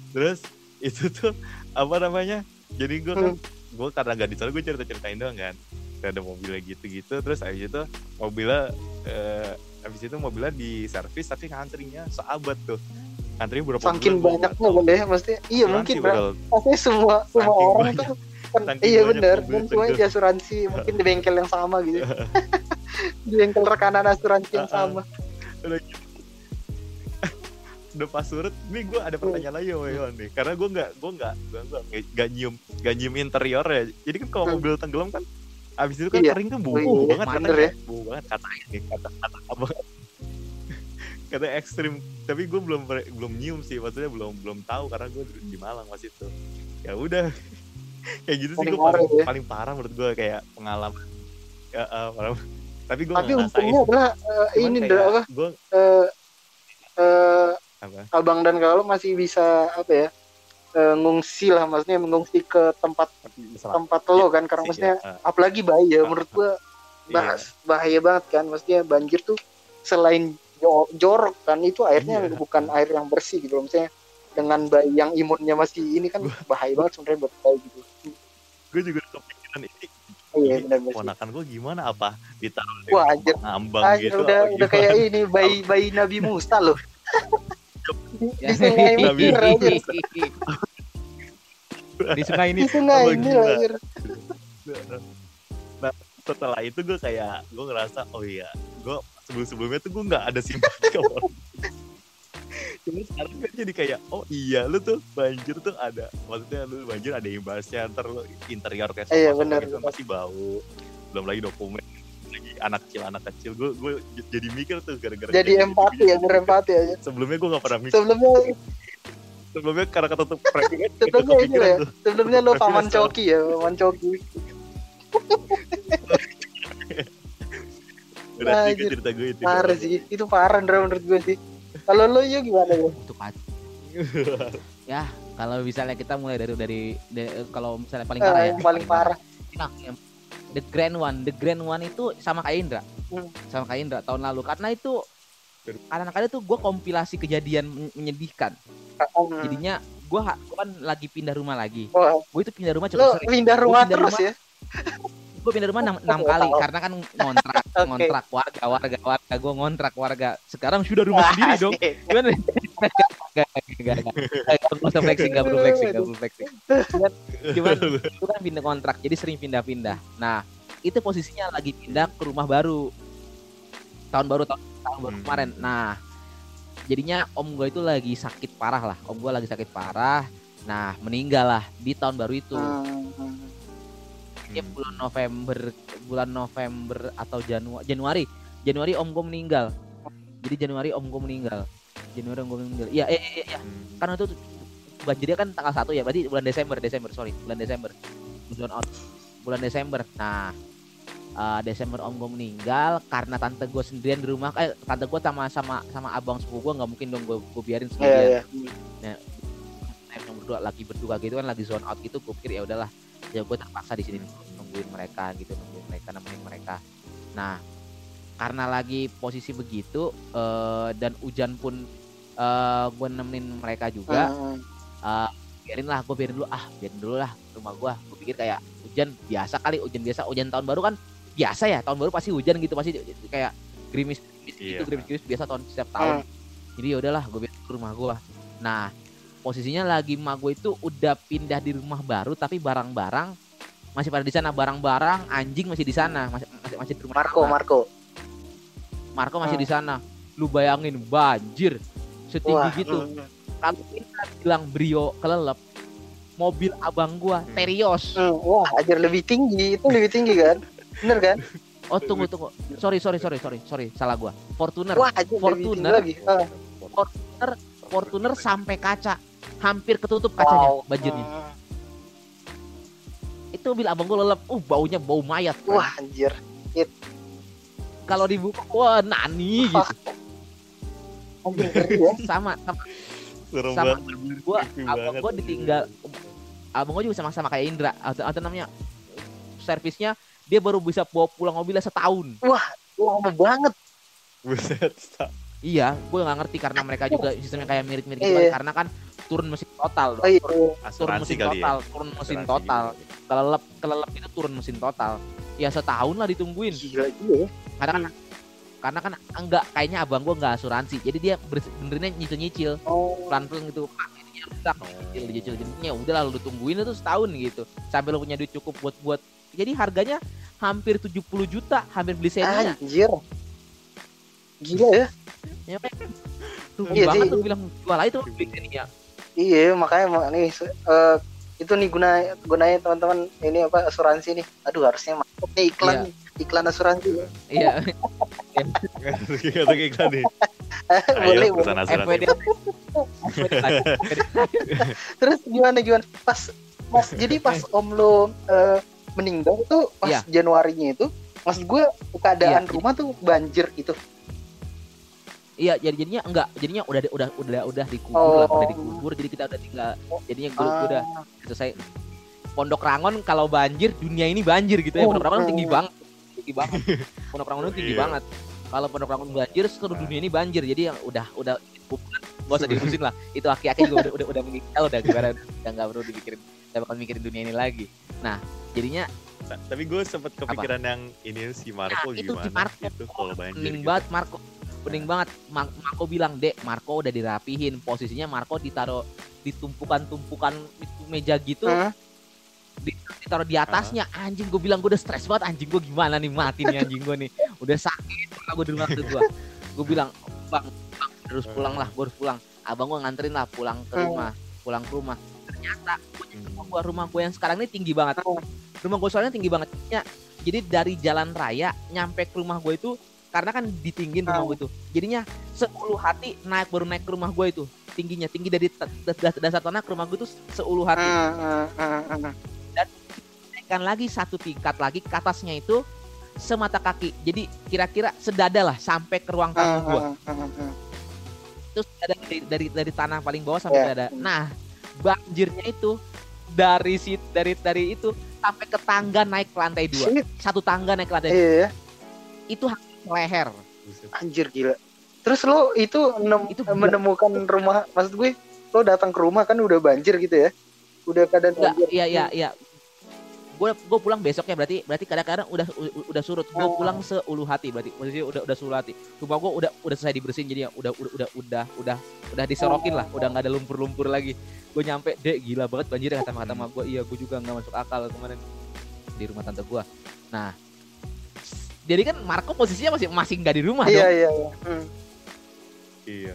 terus itu tuh apa namanya jadi gue kan gue karena gak ditaruh gue cerita ceritain doang kan. Ada mobilnya gitu-gitu terus habis itu mobilnya eh, habis itu mobilnya di servis tapi ngantrinya seabad tuh. Ngantrinya berapa saking banyaknya boleh mesti iya Asuransi mungkin bakal- pasti semua semua orang banyak. tuh kan iya bener tegel. di asuransi mungkin di bengkel yang sama gitu di bengkel rekanan asuransi yang Ah, ah. sama udah gitu. pas surut nih gue ada pertanyaan lagi sama Yon nih karena gue nggak gue nggak gue nggak nyium nggak nyium interior ya jadi kan kalau Hmm. mobil tenggelam kan abis itu kan Iya. kering kan bau Oh, iya. banget katanya ya. bau banget katanya kata kata abang kata ekstrim tapi gue belum belum nyium sih maksudnya belum belum tahu karena gue di Malang pas itu ya udah kayak gitu sih gue paling, parah ya. paling parah menurut gue kayak pengalaman ya, eh, parah. tapi gue tapi untungnya adalah eh, ini dah apa gue eh, eh, apa abang dan kalau masih bisa apa ya ngungsi lah maksudnya mengungsi ke tempat tempat lo kan karena Sih, maksudnya ya. Apalagi bahaya Ah, menurut gua iya. bahas bahaya banget kan maksudnya banjir tuh selain jo- jorok kan itu airnya Iya. bukan air yang bersih gitu loh maksudnya dengan bayi yang imunnya masih ini kan bahaya banget sebenarnya buat bayi gitu. Gue juga kepikiran ini Oh iya Ini benar benar. ponakan gue gimana? Apa ditaruh di Wah, anjir. ngambang Anjir, gitu udah udah kayak ini bayi bayi Nabi Musa loh. Ya. di sungai Nabi- Mesir aja di sungai ini. Di sungai ini lahir nah setelah itu gue kayak gue ngerasa oh iya gue sebelum sebelumnya tuh gue nggak ada simpati sama orang. Cuma sekarang kan jadi kayak oh iya lu tuh banjir tuh ada maksudnya lu banjir ada imbasnya ntar lu interior kayak Iya, sofa-sofa benar, gitu masih bau. Belum lagi dokumen lagi anak kecil anak kecil. Gue gue jadi mikir tuh gara-gara jadi kayak empati ya berempati aja sebelumnya gue gak pernah mikir. Sebelumnya sebelumnya karena ketutup sebelumnya ini ya tuh. sebelumnya lo paman coki ya paman coki. Udah Anjir. cerita gue itu. Parah sih itu parah menurut gue sih kalau lo yuk gimana ya aja. ya kalau misalnya kita mulai dari dari, dari- kalau misalnya paling parah Eh, ya. paling parah. Nah, yang- the grand one. The grand one itu sama kayak Indra. Hmm. sama kayak Indra tahun lalu. Karena itu anak-anak itu gue kompilasi kejadian men- menyedihkan. Hmm. jadinya gue kan lagi pindah rumah lagi. Wah, gue itu pindah rumah lo cukup sering pindah rumah pindah terus rumah. ya gue pindah rumah enam, kali karena kan ngontrak Oke. ngontrak warga warga warga gue ngontrak warga sekarang sudah rumah sendiri dong gimana Gak, gak, perlu flexing, gak perlu flexing, gak perlu flexing. Cuman, cuman itu kan pindah kontrak, jadi sering pindah-pindah. Nah, itu posisinya lagi pindah ke rumah baru. Tahun baru, tahun, tahun baru Hmm. kemarin. Nah, jadinya om gue itu lagi sakit parah lah. Om gue lagi sakit parah. Nah, meninggal lah di tahun baru itu. Hmm, Dia bulan November, bulan November atau Januari, Januari, Januari om gue meninggal. Jadi Januari om gue meninggal. Januari om gue meninggal. Iya, iya, iya, iya. Karena itu banjirnya kan tanggal 1 ya, berarti bulan Desember, Desember, sorry, bulan Desember. Bulan out. bulan Desember nah eh, Desember om gue meninggal karena tante gue sendirian di rumah eh tante gue sama sama sama abang sepupu gue nggak mungkin dong gue biarin sendirian iya. Nah, yang berdua lagi berdua gitu kan lagi zone out gitu gue pikir ya udahlah ya gue terpaksa di sini nungguin mereka gitu nungguin mereka nemenin mereka. Nah karena lagi posisi begitu eh, dan hujan pun eh gue nemenin mereka juga eh, biarin lah gue biarin dulu. Ah biarin dulu lah rumah gue gue pikir kayak hujan biasa kali hujan biasa. Hujan tahun baru kan biasa ya tahun baru pasti hujan gitu pasti kayak gerimis gerimis gitu Iya. gerimis gerimis biasa tahun setiap tahun. Jadi ya udahlah gue biarin ke rumah gue nah posisinya lagi emak gue itu udah pindah di rumah baru tapi barang-barang masih pada di sana barang-barang anjing masih di sana masih masih, masih di rumah Marco, lama. Marco. Marco masih Hmm. di sana lu bayangin banjir setinggi Wah, gitu hmm. kalau kita bilang brio kelelep mobil abang gua Hmm. Terios Hmm, Wah, ajar lebih tinggi, itu lebih tinggi kan? Bener kan? oh tunggu tunggu sorry sorry sorry sorry sorry salah gua Fortuner Wah, ajar lebih tinggi Fortuner. lagi. Ah, Fortuner Fortuner sampai kaca hampir ketutup kacanya wow. banjirnya itu mobil abang gua lelep uh baunya bau mayat friend. Wah, anjir. kalau dibuka wah nani gitu ya. sama sama Serem sama Creepy abang gua ditinggal abang gua juga sama sama kayak Indra atau, atau namanya servisnya dia baru bisa bawa pulang mobilnya setahun Wah, lama banget. Buset. sta- iya gue nggak ngerti karena mereka juga sistemnya kayak mirip-mirip gitu Iya. kan, karena kan turun mesin total dong Oh iya. turun Asuransi mesin kali total ya. turun mesin Asuransi total gitu. kelelep kelelep itu turun mesin total ya setahun lah ditungguin Gila juga ya. karena kan karena kan enggak kayaknya abang gua nggak asuransi jadi dia benernya nyicil nyicil Oh, pelan pelan gitu pak ini rusak Oh. nyicil nyicil jadinya udah lah lu tungguin itu setahun gitu sampai lu punya duit cukup buat buat jadi harganya hampir 70 juta hampir beli senya anjir. Gila ya. ya kan rugi Iya banget sih. tuh bilang jual aja tuh beli senya Iya, makanya mak- nih eh, itu nih guna gunanya teman-teman ini apa asuransi nih. Aduh, harusnya masuk nih iklan Iya. iklan asuransi. iya Kata iklan nih. boleh, boleh. FWD Terus gimana gimana? Pas Mas, jadi pas Om lo eh, meninggal tuh pas Iya. Januarinya itu, maksud gue keadaan Iya, rumah tuh banjir gitu. Iya, jadi jadinya enggak, jadinya udah udah udah udah dikubur lah, Oh. udah dikubur. Jadi kita udah tinggal, jadinya gue Ah, udah selesai. Pondok Rangon kalau banjir, dunia ini banjir gitu ya. Oh, Pondok Rangon oh. tinggi banget, tinggi banget. Pondok Rangon itu tinggi Iya. banget. Kalau Pondok Rangon banjir, seluruh dunia ini banjir. Jadi yang udah udah gak usah diurusin lah. Itu aki-aki juga udah udah udah meninggal, udah gimana, udah nggak perlu dipikirin, nggak bakal mikirin dunia ini lagi. Nah, jadinya Ta- Tapi gue sempet kepikiran yang ini si Marco Nah, itu gimana si Marco. gitu kalau banjir. gitu. banget Marco pening banget. Ma- Marco bilang dek Marco udah dirapihin. Posisinya Marco ditaruh di tumpukan-tumpukan meja gitu. Hah? ditaruh di atasnya. Anjing gue bilang gue udah stres banget. Anjing gue gimana nih mati nih anjing gue nih? Udah sakit gue di rumah gue gue bilang bang bang harus pulang lah gue harus pulang. Abang gue nganterin lah pulang ke rumah pulang ke rumah. Ternyata Hmm. rumah gua rumah gue yang sekarang ini tinggi banget. Rumah gue soalnya tinggi banget. Ya jadi dari jalan raya nyampe ke rumah gue itu karena kan ditinggin rumah gue itu jadinya 10 hati naik baru naik ke rumah gue itu tingginya tinggi dari dasar tanah ke rumah gue itu 10 hati Ah, ah, ah, ah. naikkan lagi satu tingkat lagi ke atasnya itu semata kaki jadi kira-kira sedada lah sampai ke ruang tamu gue terus ada dari, dari dari tanah paling bawah sampai Iya. dada. Nah, banjirnya itu dari si dari dari itu sampai ke tangga naik ke lantai dua. Satu tangga naik ke lantai dua. Iya, Itu hampir leher. Anjir gila. Terus lo itu, nem- Itu gila. menemukan rumah, maksud gue, lo datang ke rumah kan udah banjir gitu ya? Udah keadaan Enggak, banjir. iya iya iya. Gue gue pulang besoknya berarti berarti kadang-kadang udah udah surut. Gue Oh. pulang seulu hati berarti. Posisi udah udah seulu hati. Rumah gue udah udah selesai dibersihin jadi ya udah udah udah udah udah udah diserokin lah. Udah nggak ada lumpur-lumpur lagi. Gue nyampe dek gila banget banjir kata kata gue. Iya gue juga nggak masuk akal kemarin di rumah tante gue. Nah, jadi kan Marco posisinya masih masih nggak di rumah Iya, dong. iya, iya. Hmm. Iya.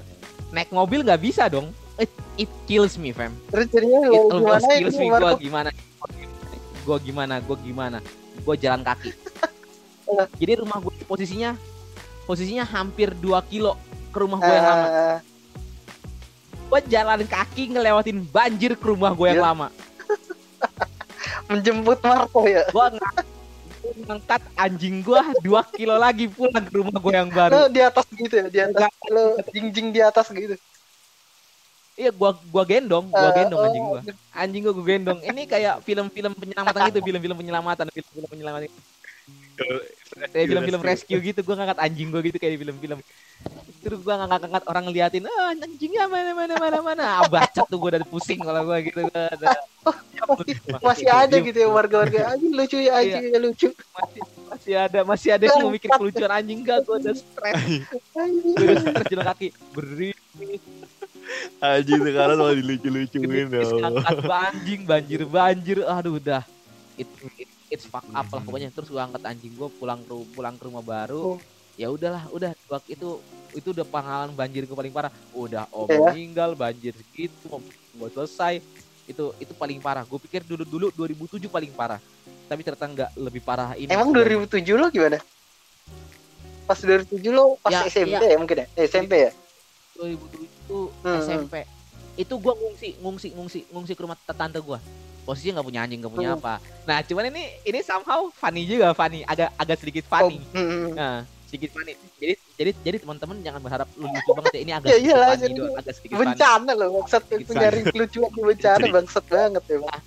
Naik mobil nggak bisa dong. It, it kills me, fam. Terus jadinya It almost gimana kills ini, me. Marco? Gue gimana? Gue gimana? Gue gimana? Gue jalan kaki. Jadi rumah gue posisinya posisinya hampir 2 kilo ke rumah gue yang lama. Ah, Gue jalan kaki ngelewatin banjir ke rumah gue yang Iya. lama. menjemput Marco ya gua ngangkat anjing gua 2 kilo lagi pulang ke rumah gua yang baru. lo di atas gitu ya di atas lo jingjing di atas gitu Iya, gua gua gendong, gua Eh, gendong oh, anjing gua. Anjing gua gua gendong. Ini kayak film-film penyelamatan gitu, film-film penyelamatan, film-film penyelamatan. Kayak film-film rescue gitu, gua ngangkat anjing gua gitu kayak di film-film. Terus gua ngangkat-ngangkat orang ngeliatin, ah anjingnya mana mana mana mana. Ah, baca tuh gua udah pusing kalau gua gitu. Gua ada- masih ada gitu ya warga-warga. Anjing lucu ya anjing ya lucu. Masih, masih ada masih ada yang mau mikir kelucuan anjing gak gua udah stres Anjing. gua udah stres jalan kaki beri. Aji sekarang malah dilucu-lucuin dong. ngangkat anjing banjir banjir. Aduh udah. It, it, it's fuck up lah pokoknya. Terus gua angkat anjing gua pulang ke pulang ke rumah baru Oh. ya udahlah udah. Waktu itu itu udah pengalaman banjir gua paling parah. Udah om Ya. meninggal banjir gitu gua selesai. Itu itu paling parah. Gue pikir dulu dulu 2007 paling parah. Tapi ternyata nggak lebih parah ini emang 2007 lo gimana? Pas 2007 lo pas Ya, SMP iya. ya. mungkin ya? SMP ya? 2007 itu Hmm, SMP itu gua ngungsi ngungsi ngungsi ngungsi ke rumah tante gua posisinya nggak punya anjing nggak punya Hmm. apa nah cuman ini ini somehow funny juga funny agak agak sedikit funny Oh, hmm, hmm. nah sedikit funny jadi jadi jadi teman-teman jangan berharap lu lucu banget ya ini agak Ya sedikit iyalah, funny jadi doang, agak sedikit bencana lo maksud Sedikit itu nyari kelucuan di bencana Sedikit. bangsat banget ya Bang.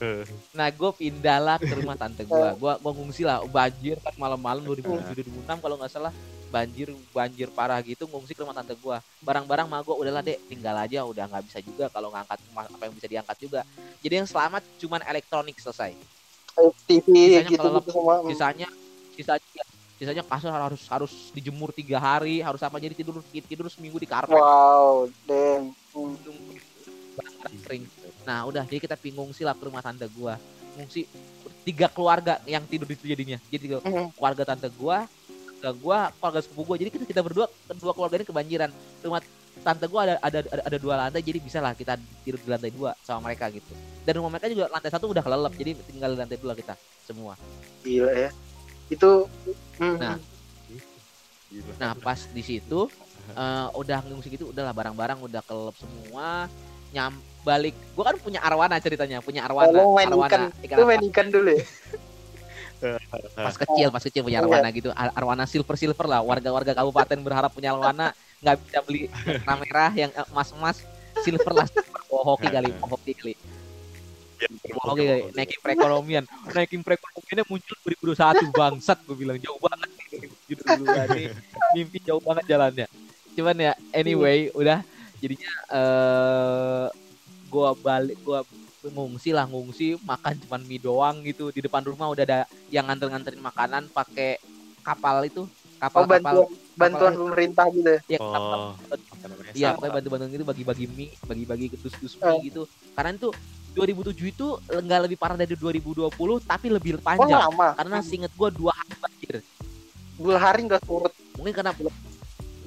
nah gue pindah lah ke rumah tante gua. Gua gua ngungsi lah banjir kan malam-malam 2007 2006 kalau nggak salah. Banjir banjir parah gitu ngungsi ke rumah tante gua. Barang-barang mah gua udahlah dek tinggal aja udah nggak bisa juga kalau ngangkat apa yang bisa diangkat juga. Jadi yang selamat cuman elektronik selesai. TV Sisanya gitu gitu semua. sisanya sisanya sisanya kasur harus harus dijemur tiga hari harus apa jadi tidur tidur seminggu di karpet. Wow Hmm. barang-barang kering. Nah udah jadi kita bingung sih lah ke rumah tante gua. Ngungsi tiga keluarga yang tidur di situ jadinya. Jadi tiga Hmm. keluarga tante gua keluarga gua keluarga sepupu gua. Jadi kita kita berdua kedua keluarga ini kebanjiran. Rumah tante gua ada ada ada, ada dua lantai jadi bisa lah kita tidur di lantai dua sama mereka gitu. Dan rumah mereka juga lantai satu udah kelelep jadi tinggal di lantai dua kita semua. Gila ya itu hmm, Nah, Gila. Nah pas di situ eh, udah ngungsi gitu udahlah barang-barang udah kelelep semua nyam balik. Gua kan punya arwana ceritanya punya arwana lo main arwana ikan. ikan main ikan dulu ya? Pas kecil pas kecil punya arwana gitu. Ar- arwana silver silver lah. Warga-warga kabupaten berharap punya arwana. Nggak bisa beli warna merah yang eh, emas-emas. Silver lah silver. Oh, hoki kali oh, hoki kali oh, hoki kali naikin perekonomian. Naikin perekonomiannya muncul 2021 bangsat gue bilang. Jauh banget ini mimpi jauh banget jalannya. Cuman ya anyway udah. Jadinya eh gua balik gua ngungsi lah ngungsi makan cuman mie doang gitu. Di depan rumah udah ada yang nganter-nganterin makanan pakai kapal itu. Oh kapal kapal bantuan bantuan pemerintah gitu ya? Ya kapal Oh, Iya, pokoknya bantu-bantu gitu bagi-bagi mie, bagi-bagi Eh. mie gitu. Karena itu 2007 itu nggak lebih parah dari 2020, tapi lebih oh panjang. lama Karena seinget gua dua hari banjir. dua hari nggak surut Mungkin karena belum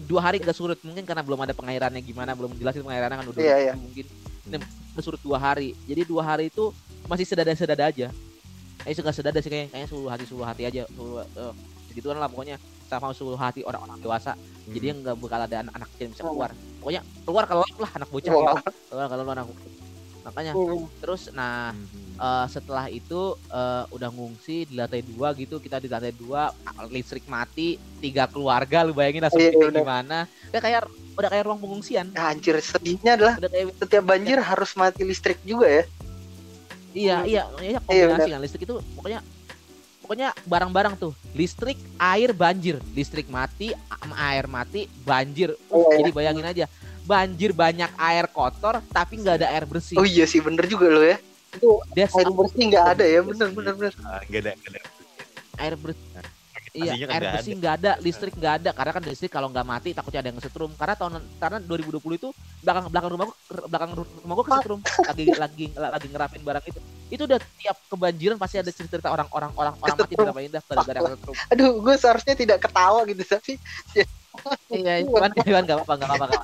dua hari nggak surut, mungkin karena belum ada pengairannya gimana, belum jelasin pengairannya kan udah Iya, iya. mungkin Ini surut dua hari. Jadi dua hari itu masih sedada-sedada aja. Eh suka sedada sih kayaknya, kayaknya seluruh hati seluruh hati aja. Seluruh, eh, segituan lah pokoknya sama seluruh hati orang-orang dewasa. Jadi yang nggak bakal ada anak, anak kecil bisa Hmm. keluar. Pokoknya keluar kalau lah anak bocah gitu. Keluar kalau anak makanya. Hmm. terus nah eh, setelah itu eh, udah ngungsi di lantai dua gitu. Kita di lantai dua listrik mati tiga keluarga lu bayangin langsung Iya, udah. gimana. Udah kayak udah kayak ruang pengungsian. Ya, anjir sedihnya adalah udah kayak setiap banjir harus mati listrik juga ya. Iya Hmm. iya iya Iya, kombinasi kan. Listrik itu pokoknya pokoknya barang-barang tuh. Listrik air banjir. Listrik mati air mati banjir. Uh, Iya, iya. jadi bayangin aja banjir banyak air kotor tapi nggak ada air bersih oh iya sih bener juga lo ya itu That's air bersih nggak ada ya bener bener bener Ah, nggak ada nggak ada air bersih Iya, Pastinya kan air bersih nggak ada, listrik nggak ada. Karena kan listrik kalau nggak mati takutnya ada yang kesetrum. Karena tahun karena 2020 itu belakang belakang rumah gua belakang rumah gua kesetrum. Lagi lagi lagi ngerapin barang itu. Itu udah tiap kebanjiran pasti ada cerita orang-orang orang orang mati Kesetrum. berapa indah gara-gara kesetrum. aduh gue seharusnya tidak ketawa gitu tapi Iya, cuman cuman nggak apa-apa, nggak apa-apa,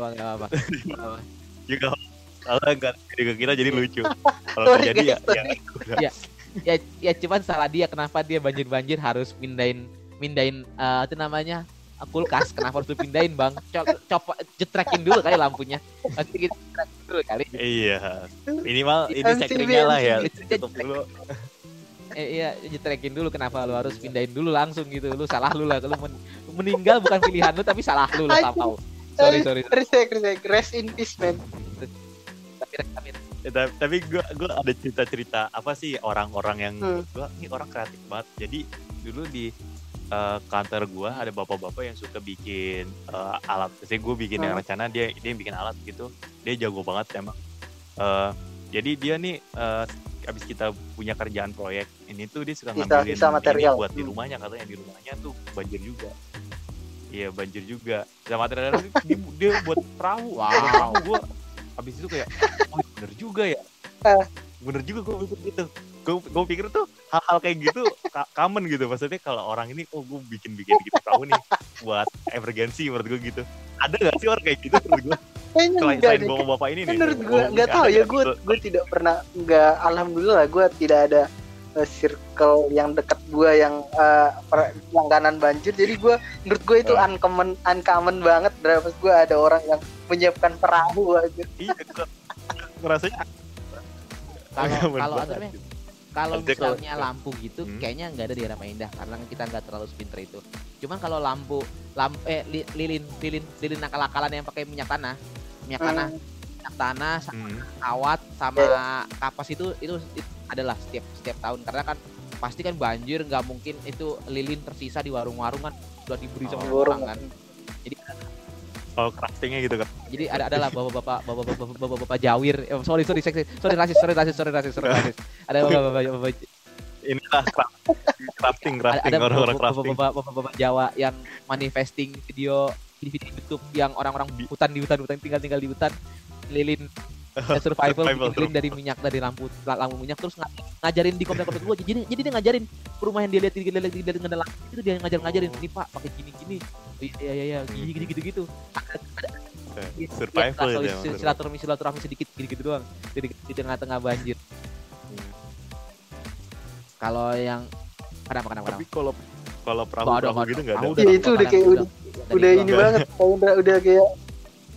apa-apa, nggak apa-apa. juga kalau nggak jadi ke kita jadi lucu. Kalau Sorry, terjadi ya, guys, ya Ya, ya cuman salah dia kenapa dia banjir-banjir harus pindahin pindahin eh, itu namanya? Kulkas kenapa harus dipindahin bang? Co coba jetrekin dulu kali lampunya. Nanti kita jetrekin dulu kali. Iya. Minimal ini MCB, cekringnya lah ya tutup dulu. Eh, iya jetrekin dulu kenapa lu harus pindahin dulu langsung gitu. Lu salah lu lah lu men- meninggal bukan pilihan lu tapi salah lu lah tahu sorry sorry Respect, respect. Rest in peace, man. tapi tapi Ya, tapi, tapi gue gue ada cerita-cerita apa sih orang-orang yang Hmm. gue ini orang kreatif banget. Jadi dulu di eh, kantor gue ada bapak-bapak yang suka bikin eh, alat. Jadi gue bikin yang Hmm. rencana dia dia yang bikin alat gitu. Dia jago banget emang. Eh, jadi dia nih eh, abis kita punya kerjaan proyek ini tuh dia suka ngambilin bisa material. ini buat di Hmm. rumahnya katanya di rumahnya tuh banjir juga. Iya banjir juga. Sama material dia, dia buat perahu. Wow. Gue abis itu kayak oh bener juga ya Ah. bener juga gue pikir gitu gue gue pikir tuh hal-hal kayak gitu common gitu maksudnya kalau orang ini oh gue bikin bikin gitu perahu nih buat emergency menurut gue gitu ada gak sih orang kayak gitu menurut gue Kayaknya selain enggak selain bapak-bapak ini nih Menurut gue ini tahu ya gue gue tidak pernah nggak alhamdulillah gue tidak ada eh, circle yang dekat gue yang per- langganan banjir. Jadi gue menurut gue itu Ah. uncommon uncommon banget pas gue ada orang yang menyiapkan perahu aja. Iya ngerasanya kalau kalau nih kalau misalnya lampu gitu Hmm. kayaknya nggak ada di Rama Indah karena kita nggak terlalu spinter itu. Cuman kalau lampu lampu eh li- lilin lilin lilin akal-akalan yang pakai minyak tanah minyak tanah Hmm. minyak tanah sa- Hmm. kawat sama kapas itu, itu itu adalah setiap setiap tahun. Karena kan pasti kan banjir nggak mungkin itu lilin tersisa di warung-warung kan sudah diberi sama Oh. orang kan. Kalau craftingnya gitu kan jadi ada adalah bapak-bapak bapak-bapak bapak-bapak jawir. Eh, sorry sorry sorry sorry rasis sorry rasis sorry rasis sorry rasis. Ada bapak-bapak bapak inilah craft- crafting ada crafting ada orang-orang crafting. bapak-bapak bapak-bapak Jawa yang manifesting video di video YouTube yang orang-orang di hutan di hutan hutan tinggal tinggal di hutan lilin eh, survival, Survival, bikin lilin dari minyak dari lampu lampu minyak terus nga- ngajarin di komplek komplek gua. Jadi jadi dia ngajarin rumah yang dia lihat dia lihat dia lihat dengan lampu itu dia ngajar ngajarin ini pak pakai gini gini Oh, iya iya iya gini gini gitu gitu. Survival ya, itu emang, silaturahmi silaturahmi sedikit gitu gitu doang. Di, di tengah-tengah banjir. Kalau yang kenapa kenapa tapi kenapa kalau kalau perahu perahu gitu ada. nggak ada? Iya, itu udah kayak udah- udah ini banget. Udah udah kayak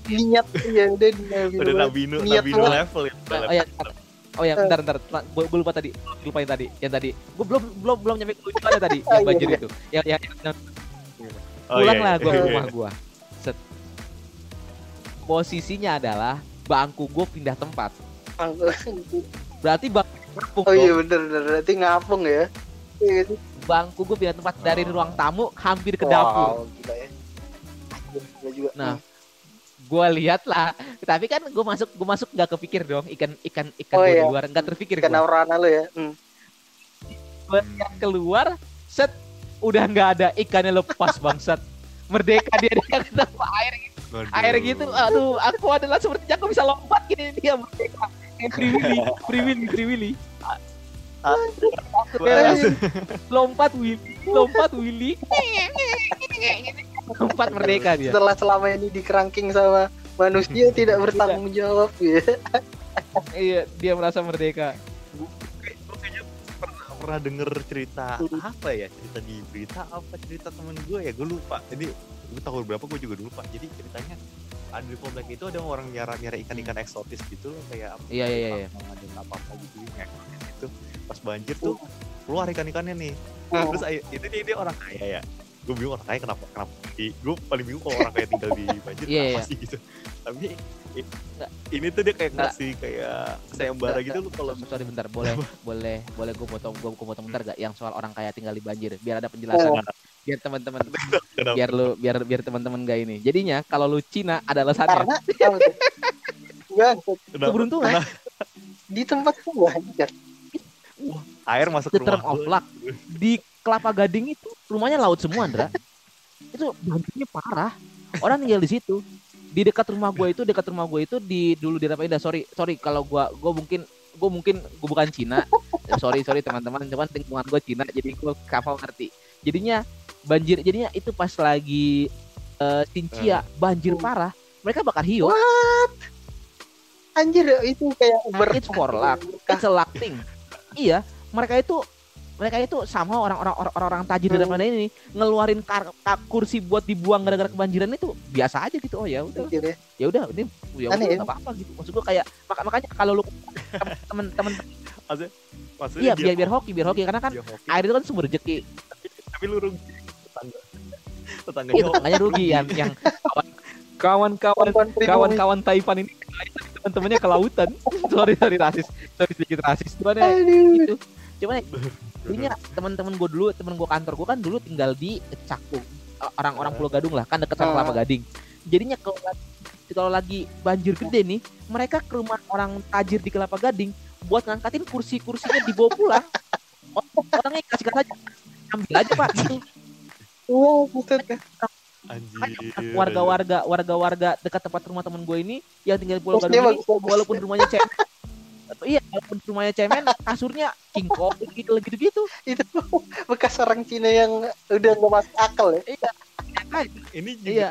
niat ya udah niat udah nabinu Niat nabinu banget. level ya Oh, ya, oh ya, bentar, bentar. Gue lupa tadi. Lupain tadi. Yang tadi. Gue belum belum belum nyampe ke lucuannya tadi. Oh, Yang iya, banjir iya. itu. Yang yang, yang Oh, pulang iya, lah gue iya, ke iya. rumah gue. Set. Posisinya adalah bangku gue pindah tempat. Berarti bang ngapung oh iya bener bener berarti ngapung ya Iya. Bangku gue pindah tempat dari Oh. ruang tamu hampir ke dapur. Wow, gila ya Gila juga Nah, gue lihat lah. Tapi kan gue masuk gue masuk nggak kepikir dong ikan ikan ikan Oh, gua iya. di luar nggak terpikir ikan gue. aurana lo ya hmm. Gua lihat keluar set udah nggak ada ikannya lepas bangsat merdeka dia dia ketemu air Waduh. air gitu aduh aku adalah sepertinya aku bisa lompat gini dia merdeka free willy free willy free willy lompat willy lompat willy lompat merdeka dia. Setelah selama ini dikerangking sama manusia tidak bertanggung jawab ya. Iya dia merasa merdeka. Kayaknya pernah, pernah denger cerita Hmm. apa ya? Cerita di berita apa? Cerita temen gue ya gue lupa. Jadi gue tahun berapa gue juga lupa. Jadi ceritanya ada di komplek itu ada orang nyara nyara ikan ikan eksotis gitu loh kayak apa Iya, iya, iya, iya. ada apa apa gitu eksotis itu. Pas banjir tuh keluar ikan ikannya nih. Hmm. terus itu dia, dia orang kaya ya gue bingung orang kaya kenapa kenapa gue paling bingung kalau orang kaya tinggal di banjir Iya, kenapa iya. sih gitu. Tapi ini tuh dia kayak Nggak. ngasih kayak sayembara gitu lu kalau sorry bentar. Boleh boleh boleh gue potong gue potong bentar gak yang soal orang kaya tinggal di banjir? Biar ada penjelasan. Oh. biar teman-teman biar lu biar biar teman-teman gak ini. Jadinya kalau lu Cina ada alasannya. Karena keberuntungan. Di tempat gua anjir. air masuk the ke term rumah of luck. Di Kelapa Gading itu rumahnya laut semua Andra. Itu banjirnya parah. Orang tinggal di situ. Di dekat rumah gue itu dekat rumah gue itu di dulu di Rapaindah sorry sorry kalau gue gue mungkin gue mungkin gue bukan Cina. Ya, sorry sorry teman-teman. Cuman lingkungan gue Cina jadi gue kapal ngerti. Jadinya banjir jadinya itu pas lagi eh Cincia banjir parah. Mereka bakar hiu. Anjir itu kayak ber it's for luck it's a luck thing iya mereka itu mereka itu sama orang-orang orang-orang tajir di Hmm. mana ini ngeluarin kar- ka- kursi buat dibuang gara-gara kebanjiran itu biasa aja gitu. Oh ya udah. Ya. ya udah ini ya udah ya? nggak apa-apa gitu. Maksud gua kayak maka makanya kalau lu temen-temen iya biar biar hoki biar hoki. Karena kan hoki, air itu kan sumber rezeki tapi lu rugi. Tetangga. Tetangga iya tetangganya rugi yang yang kawan kawan Kawan-kawan kawan-kawan Taipan ini. Teman-temannya ke lautan. Sorry sorry rasis. Sorry sedikit rasis. Cuman ya? Itu cuman ya, Intinya teman-teman gue dulu, teman gue kantor gue kan dulu tinggal di Cakung, orang-orang Pulau Gadung lah, kan deket sama. Kelapa Gading. Jadinya kalau kalau lagi banjir gede nih, mereka ke rumah orang tajir di Kelapa Gading buat ngangkatin kursi-kursinya dibawa pulang. Orang- Orangnya kasih aja, ambil aja pak. Gitu. Buset. anjir Warga-warga, warga-warga dekat tempat rumah teman gue ini yang tinggal di Pulau Gadung ini, walaupun rumahnya cemen, iya, walaupun rumahnya cemen, kasurnya king kong gitu gitu-gitu. Itu bekas orang Cina yang udah nggak masuk akal ya. ini juga Iya,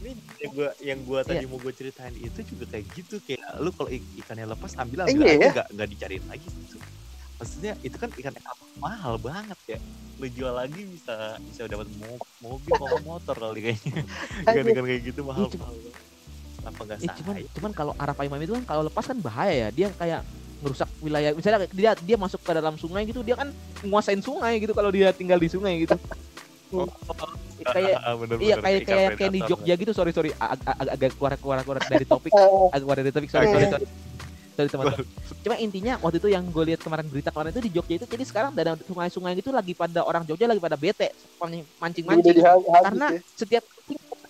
ini yang gua yang gua tadi Iya. mau gua ceritain itu juga kayak gitu kayak lu kalau ik- ikannya lepas ambil Iya, ambil aja ya. nggak nggak dicariin lagi gitu. maksudnya itu kan ikan yang mahal banget ya lu jual lagi bisa bisa dapat mo- mobil sama motor kali kayaknya ikan ikan kayak gitu mahal Iya, mahal banget. Kenapa Eh, cuman cuman kalau arah Paimam itu kan kalau lepas kan bahaya ya. Dia kayak ngerusak wilayah. Misalnya kayak dia dia masuk ke dalam sungai gitu dia kan nguasain sungai gitu kalau dia tinggal di sungai gitu. Oh, kayak ah, bener, iya kayak kayak kayak di. Jogja gitu. Sorry sorry. Ag- ag- agak keluar keluar keluar dari topik. Eh, agak keluar dari topik. Sorry sorry sorry. Sorry teman-teman. Cuma intinya waktu itu yang gue lihat kemarin berita kemarin itu di Jogja itu jadi sekarang ada sungai-sungai gitu lagi pada orang Jogja lagi pada bete. Mancing-mancing. Karena ya. setiap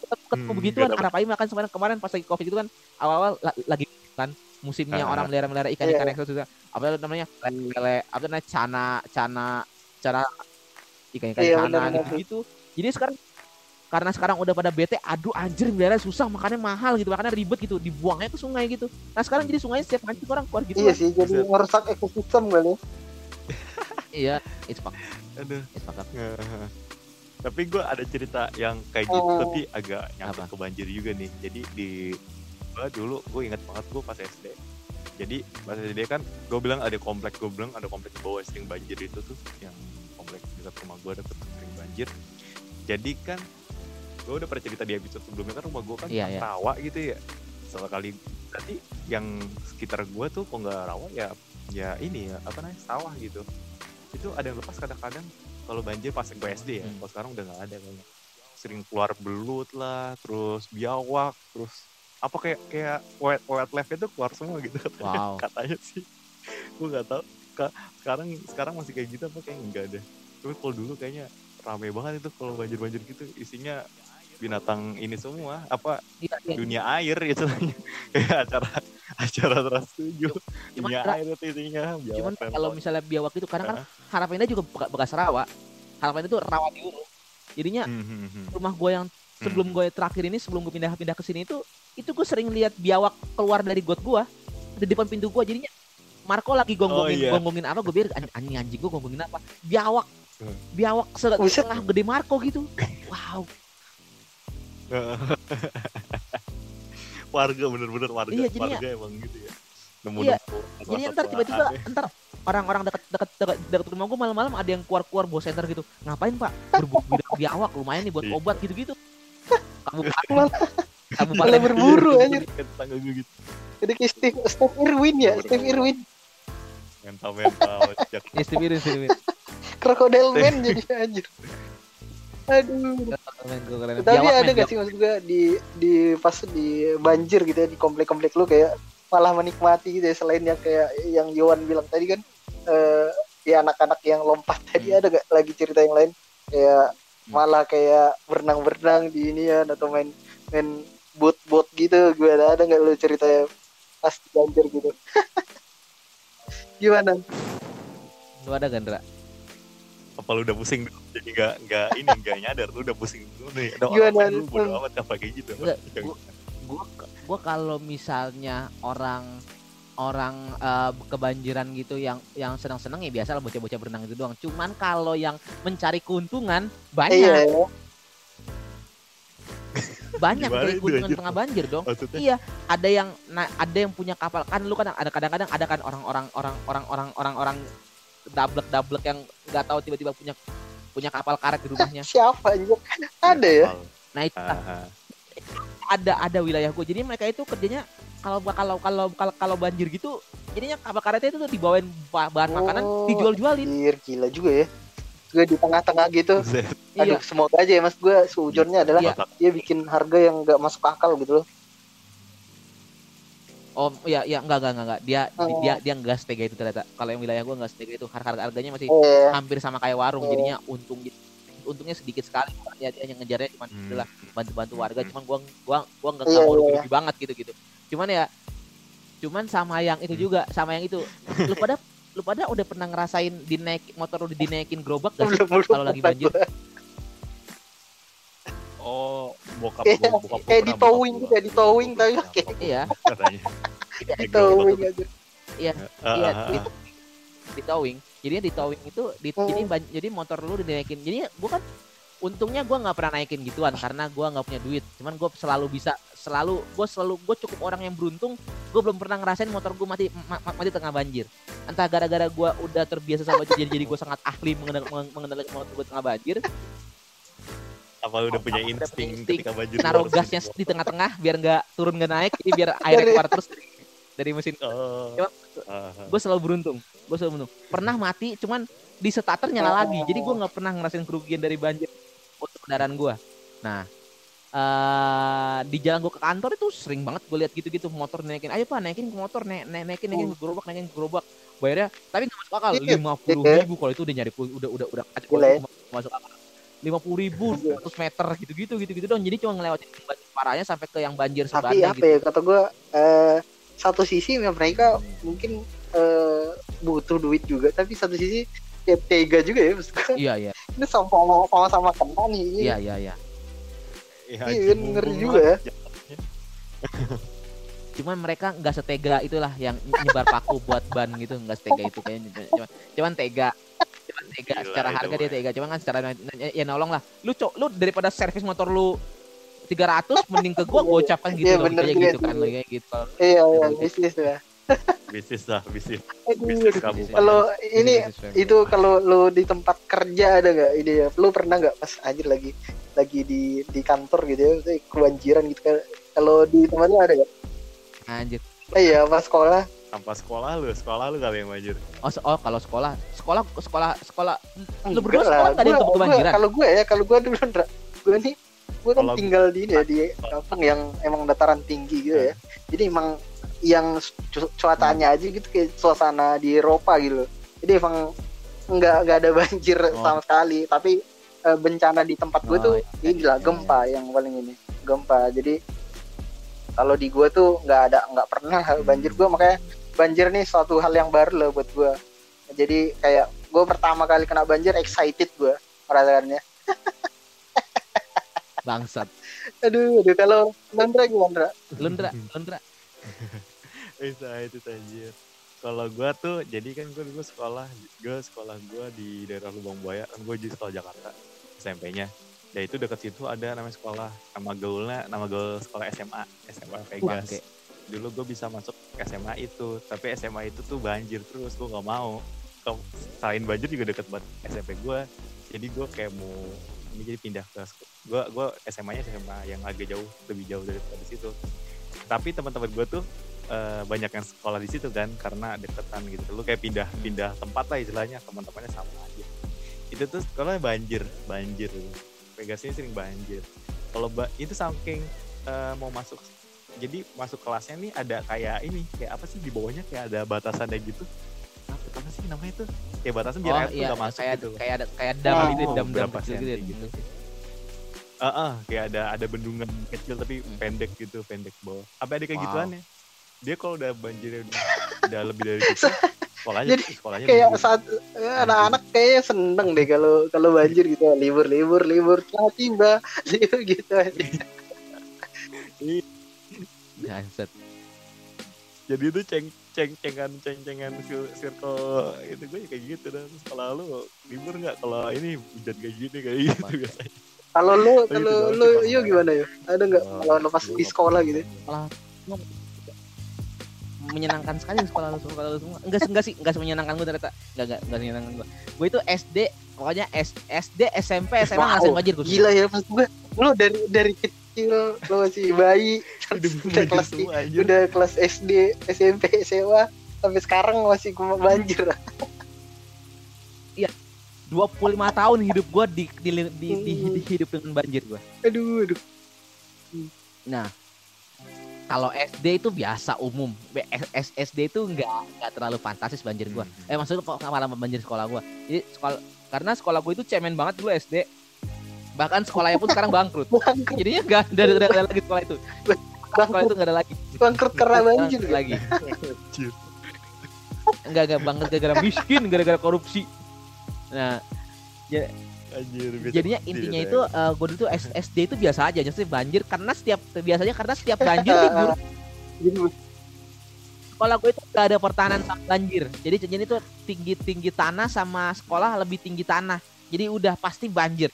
ketemu Hmm, begituan arah Paim makan kemarin kemarin pas lagi covid itu kan awal-awal la- lagi kan musimnya Ah. orang melihara-melihara ikan-ikan Iya. eksotis apa itu namanya lele apa itu namanya cana cana cana ikan-ikan Iya, cana gitu gitu jadi sekarang karena sekarang udah pada bete aduh anjir melihara susah makanya mahal gitu makanya ribet gitu dibuangnya ke sungai gitu nah sekarang jadi sungainya setiap mancing orang keluar gitu Iya kan. sih, jadi merusak ekosistem kali. ya. iya it's fuck Aduh. it's fuck. Tapi gue ada cerita yang kayak gitu Oh. tapi agak Apa? ke banjir juga nih jadi di gue dulu gue ingat banget gue pas SD jadi pas SD kan gue bilang ada komplek gue bilang ada komplek di bawah sering banjir itu tuh yang komplek dekat rumah gue deket sering banjir jadi kan gue udah pernah cerita di episode sebelumnya kan rumah gue kan Iya, iya. rawa gitu ya salah kali berarti yang sekitar gue tuh kok nggak rawa ya ya ini ya apa namanya sawah gitu itu ada yang lepas kadang-kadang kalau banjir pas gue SD ya Hmm. kalau sekarang udah nggak ada kayaknya. Sering keluar belut lah terus biawak terus apa kayak kayak wet wet life itu keluar semua gitu. Wow. Katanya sih. Gue nggak tahu. Ka- sekarang sekarang masih kayak gitu apa kayak enggak ada. Tapi kalau dulu kayaknya rame banget itu kalau banjir banjir gitu isinya binatang ini semua apa Iya, iya. dunia air gitu. Kayak acara acara trans tujuh. Cuman dunia Ra- air itu isinya biawak cuman dan kalau misalnya biawak itu kadang kan harapannya juga beka- bekas rawa. Harapan itu rawa diuruk jadinya Hmm, hmm, hmm. rumah gue yang sebelum gue terakhir ini sebelum gue pindah-pindah ke sini itu itu gue sering lihat biawak keluar dari got gue di depan pintu gue jadinya Marco lagi gonggongin Oh, iya. gonggongin apa? Gue biar "An- anjing anjing gue gonggongin apa? Biawak. Hmm. biawak setengah gede Marco gitu. Wow warga bener-bener warga. Iya, jadinya- warga emang gitu ya. Nemu Iya, nemu jadi ntar tiba-tiba ntar orang-orang dekat dekat dekat dekat rumah gue malam-malam ada yang keluar-keluar bawa senter gitu. Ngapain pak? Berburu biawak lumayan nih buat Iya. obat gitu-gitu. Kabupaten Malah- kabupaten Malah berburu anjir. tetangga gue gitu. Jadi kayak Steve, Steve Irwin ya, Steve Irwin. mental mental jak istimewa istimewa Crocodile Man jadi anjir. Aduh. Keren. Tapi ada gak sih maksud gue di di pas di banjir gitu ya di komplek-komplek lu kayak malah menikmati gitu ya selain yang kayak yang Yowan bilang tadi kan eh ya anak-anak yang lompat tadi Hmm. ada gak lagi cerita yang lain kayak malah kayak berenang-berenang di ini ya atau main main boat-boat gitu gue ada ada nggak lu cerita pas di banjir gitu gimana lu ada Gandra apa lu udah pusing dulu jadi nggak nggak ini nggak nyadar lu udah pusing dulu nih. Ada orang dulu bodo amat apa kayak gitu. Gua gua kalau misalnya orang orang eh, kebanjiran gitu yang yang senang-senang ya biasa lah bocah-bocah berenang itu doang. Cuman kalau yang mencari keuntungan banyak. Iya. Ya. banyak itu, keuntungan tengah banjir dong. maksudnya? Iya, ada yang nah, ada yang punya kapal. Kan lu kan ada kadang-kadang ada kan orang-orang orang-orang orang orang-orang dablek-dablek yang nggak tahu tiba-tiba punya punya kapal karet di rumahnya. siapa anjir ada ya Nah itu ah. ada ada wilayah gue. Jadi mereka itu kerjanya kalau kalau kalau kalau kalau banjir gitu jadinya kapal karetnya itu tuh dibawain ba- bahan makanan Oh, dijual-jualin Anjir, gila juga ya. Gue di tengah-tengah gitu. Aduh, iya semoga aja ya mas gue seujonnya adalah Iya. dia bikin harga yang nggak masuk akal gitu loh. Oh iya iya enggak enggak enggak, enggak. dia Oh. dia dia enggak setega itu ternyata kalau yang wilayah gua enggak setega itu harga harganya masih Eh, hampir sama kayak warung Oh. jadinya untung untungnya sedikit sekali ya dia yang ngejarnya cuma Hmm. adalah bantu-bantu warga Hmm. cuman gua gua gua nggak Iya, nggak mau iya, rugi-rugi banget gitu gitu cuman ya cuman sama yang itu Hmm. juga sama yang itu lu pada lu pada udah pernah ngerasain dinaik motor lu dinaikin gerobak gak sih kalau lagi banjir? Oh, bokap Kayak- gua, bokap gua kayak di towing gitu ya, di towing tapi gua iya. katanya. Di towing aja. iya. Ah, iya ah, di, ah. di towing jadinya di towing itu di, Hmm. jadi ban- jadi motor lu dinaikin. Jadi gua kan untungnya gua nggak pernah naikin gituan karena gua nggak punya duit. Cuman gua selalu bisa selalu gua selalu gua cukup orang yang beruntung. Gua belum pernah ngerasain motor gua mati ma- ma- mati tengah banjir. Entah gara-gara gua udah terbiasa sama jadi jadi gua sangat ahli mengendal- meng- mengendalikan motor gua tengah banjir Apa udah punya Udah insting ketika baju naruh gasnya di tengah-tengah biar nggak turun nggak naik jadi biar airnya keluar terus dari mesin. Oh. Ah. gue selalu beruntung gue selalu beruntung. Pernah mati cuman di starter nyala lagi jadi gue nggak pernah ngerasain kerugian dari banjir untuk kendaraan gue nah eh di jalan gue ke kantor itu sering banget gue lihat gitu-gitu motor naikin. Ayo pak naikin ke motor naik naik naikin naikin ke gerobak naikin ke gerobak. Bayarnya tapi nggak masuk akal Iya, lima puluh ribu kalau itu udah nyari udah udah udah kacau. Gila ya. masuk akal lima puluh ribu 200 meter gitu-gitu gitu-gitu dong. Jadi cuma ngelewatin banjir parahnya sampai ke yang banjir Tapi apa gitu. ya kata gue eh, satu sisi ya mereka mungkin eh, butuh duit juga tapi satu sisi ya tega juga ya maksud iya iya. Ini sama sama sama kena nih ini. Iya iya iya. Iya, Iya, anjing, ngeri juga ya. cuman mereka nggak setega itulah yang nyebar paku buat ban gitu nggak setega itu kayaknya. Cuman, cuman tega cuman tega Gila secara harga dia Mas. tega. Cuman kan secara ya, nolong lah. Lu cok lu daripada servis motor lu 300 mending ke gua gua ucapkan gitu Iya, loh. bener kayak gitu kan kayak gitu. Iya iya bisnis ya. Bisnis lah bisnis. Aduh, bisnis kabupaten kalau ini Bisnis itu kalau lu di tempat kerja ada nggak? Ide ya lu pernah nggak pas anjir lagi lagi di di kantor gitu ya kebanjiran gitu kan? Kalau di tempat lu ada nggak? Anjir. Eh, iya pas sekolah tanpa sekolah lu sekolah lu kali yang maju. Oh, se- oh kalau sekolah sekolah sekolah sekolah. Lu berdua lah, sekolah gua- gua- kebanjiran kalau gue ya kalau gue dulu gue nih gue kan Kalau- tinggal di ini ya di kampung yang emang dataran tinggi gitu ya. Jadi emang yang cu- cuacanya aja gitu kayak suasana di Eropa gitu. Jadi emang nggak nggak ada banjir Oh. sama sekali. Tapi eh, bencana di tempat gue Oh, tuh iya, ini lah iya, gempa yang paling ini gempa. Jadi kalau di gue tuh nggak ada nggak pernah hal banjir gue makanya banjir nih suatu hal yang baru loh buat gue jadi kayak gue pertama kali kena banjir excited gue merasakannya bangsat. Aduh aduh kalau Nandra gimana Ndra? lu Ndra lu Ndra bisa itu anjir. Kalau gua tuh jadi kan gua dulu sekolah gua sekolah gua di daerah Lubang Buaya kan gua di sekolah Jakarta SMP-nya ya itu dekat situ ada namanya sekolah nama gaulnya nama gaul sekolah SMA SMA Vegas. Oke. Dulu gue bisa masuk ke SMA itu tapi SMA itu tuh banjir terus gue nggak mau. Selain banjir juga deket banget SMP gue jadi gue kayak mau ini jadi pindah ke gue gue SMA nya SMA yang agak jauh lebih jauh daripada situ. Tapi teman-teman gue tuh eh, banyak yang sekolah di situ kan karena deketan gitu. Lu kayak pindah pindah tempat lah istilahnya teman-temannya sama aja. Itu tuh sekolahnya banjir banjir. Vegas ini sering banjir. Kalau ba- itu saking eh, mau masuk jadi masuk kelasnya nih ada kayak ini kayak apa sih di bawahnya? Kayak ada batasannya gitu. Apa, apa sih namanya tuh kayak batasan biar oh air tuh iya nggak masuk kayak gitu kayak ada kayak dam Oh, gitu dam dam kecil senti gitu, gitu. Ah, ah, kayak ada ada bendungan kecil tapi Hmm. pendek gitu pendek bawah. Apa ada kayak Wow. gituan ya? Dia kalau udah banjirnya udah, udah lebih dari itu sekolahnya Jadi, sekolahnya kayak banjir. saat eh, anak-anak kayaknya seneng deh kalau kalau banjir gitu. Libur libur libur telah tiba libur bangsat jadi itu ceng ceng cengan ceng cengan circle itu gue kayak gitu dan sekolah lu libur nggak? Kalau ini hujan kayak gini kayak gitu Apa? biasanya. Kalau lu kalau lu yuk gimana yuk? Ada nggak? Oh, kalau lu pas di sekolah gitu? menyenangkan sekali sekolah lu sekolah lu semua. Enggak enggak sih enggak semenyenangkan gue ternyata. Enggak enggak enggak menyenangkan gue gue itu SD pokoknya S, SD SMP SMA Wow, ngerasain banjir gue gila ya pas gue lu dari dari kecil lu masih bayi udah kelas udah kelas SD SMP SMA sampai sekarang masih banjir 25 tahun hidup gua di di, di, di, di- di- hidup dengan banjir gua. aduh aduh Nah, kalau SD itu biasa umum. B- S- SD itu nggak nggak terlalu fantastis banjir gua. Hmm. Eh maksudnya kok malah banjir sekolah gua. Jadi sekolah karena sekolah gua itu cemen banget dulu SD. Bahkan sekolahnya pun sekarang bangkrut. bangkrut Jadinya nggak ada, ada, ada lagi sekolah itu. Sekolah itu bangkrut nggak ada lagi. bangkrut karena banjir Nggak lagi. Anjir. Enggak enggak bangkrut gara-gara miskin, gara-gara korupsi. Nah, Anjir, biasa jadinya intinya gitu itu ya. eh, gua dulu tuh SD itu biasa aja, jadi banjir karena setiap biasanya karena setiap banjir libur sekolah gue itu gak ada pertahanan sama banjir. Jadi jadi itu tinggi tinggi tanah sama sekolah lebih tinggi tanah. Jadi udah pasti banjir.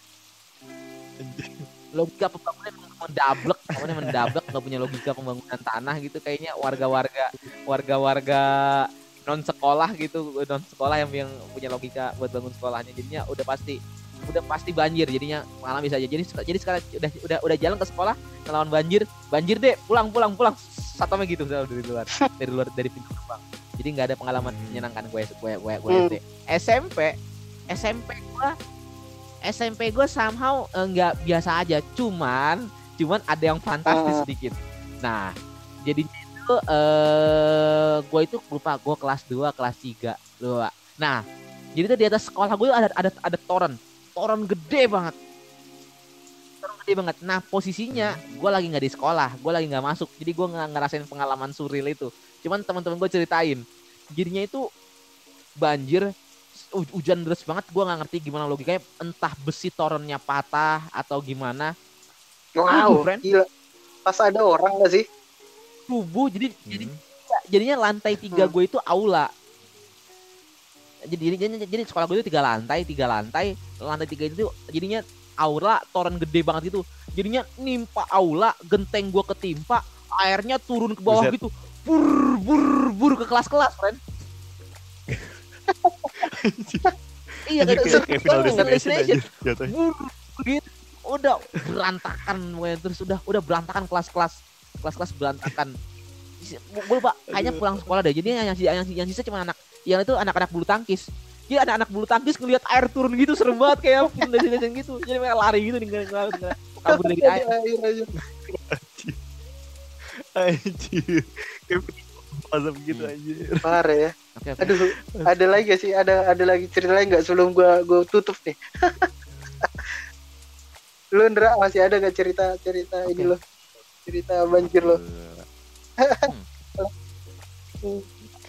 Logika pembangunan mendablek, pokoknya mendablek nggak punya logika pembangunan tanah gitu. Kayaknya warga-warga warga-warga non sekolah gitu, non sekolah yang yang punya logika buat bangun sekolahnya. Jadinya udah pasti udah pasti banjir jadinya mengalami saja jadi sek- jadi sekarang udah udah udah jalan ke sekolah ngelawan banjir banjir deh pulang pulang pulang satpamnya gitu dari luar dari luar dari pintu gerbang jadi nggak ada pengalaman Hmm. menyenangkan gue gue gue gue Hmm. SD SMP SMP gue SMP gue somehow eh, nggak biasa aja. Cuman cuman ada yang fantastis Ah. sedikit. Nah jadi itu eh gue itu lupa. Gue kelas 2 kelas 3 lupa nah jadi tuh di atas sekolah gue ada ada ada toren. Toren gede banget. Toren gede banget. Nah posisinya gue lagi nggak di sekolah. Gue lagi nggak masuk. Jadi gue nggak ngerasain pengalaman surreal itu. Cuman teman-teman gue ceritain. Jadinya itu banjir hujan deras banget gue nggak ngerti gimana logikanya. Entah besi torennya patah atau gimana. Wow friend. gila. Pas ada orang gak sih? Subuh jadi jadi Hmm. jadinya lantai tiga Hmm. gue itu aula. Jadi, jadi jadi sekolah gue itu tiga lantai tiga lantai. Lantai tiga itu jadinya aula toren gede banget gitu. Jadinya nimpa aula genteng gue ketimpa airnya turun ke bawah Buset. gitu. Bur bur bur ke kelas-kelas friend iya kan kayak, kayak final Final destination Destination. aja jatuhnya. gitu udah berantakan pokoknya. terus udah udah berantakan kelas-kelas kelas-kelas berantakan gue lupa kayaknya pulang sekolah deh jadi yang yang, yang, yang sisa cuma anak yang itu anak-anak bulu tangkis jadi anak-anak bulu tangkis ngelihat air turun gitu serem banget kayak film destination gitu jadi mereka lari gitu ngeliat- ngeliat kabur dari air Ada air aja. Anjir. Kayak azab gitu anjir. parah ya oke oke aduh ada lagi gak sih ada ada lagi cerita lain nggak sebelum gua gua tutup nih lu Ndra masih ada gak cerita cerita ini Oke. lo cerita banjir lo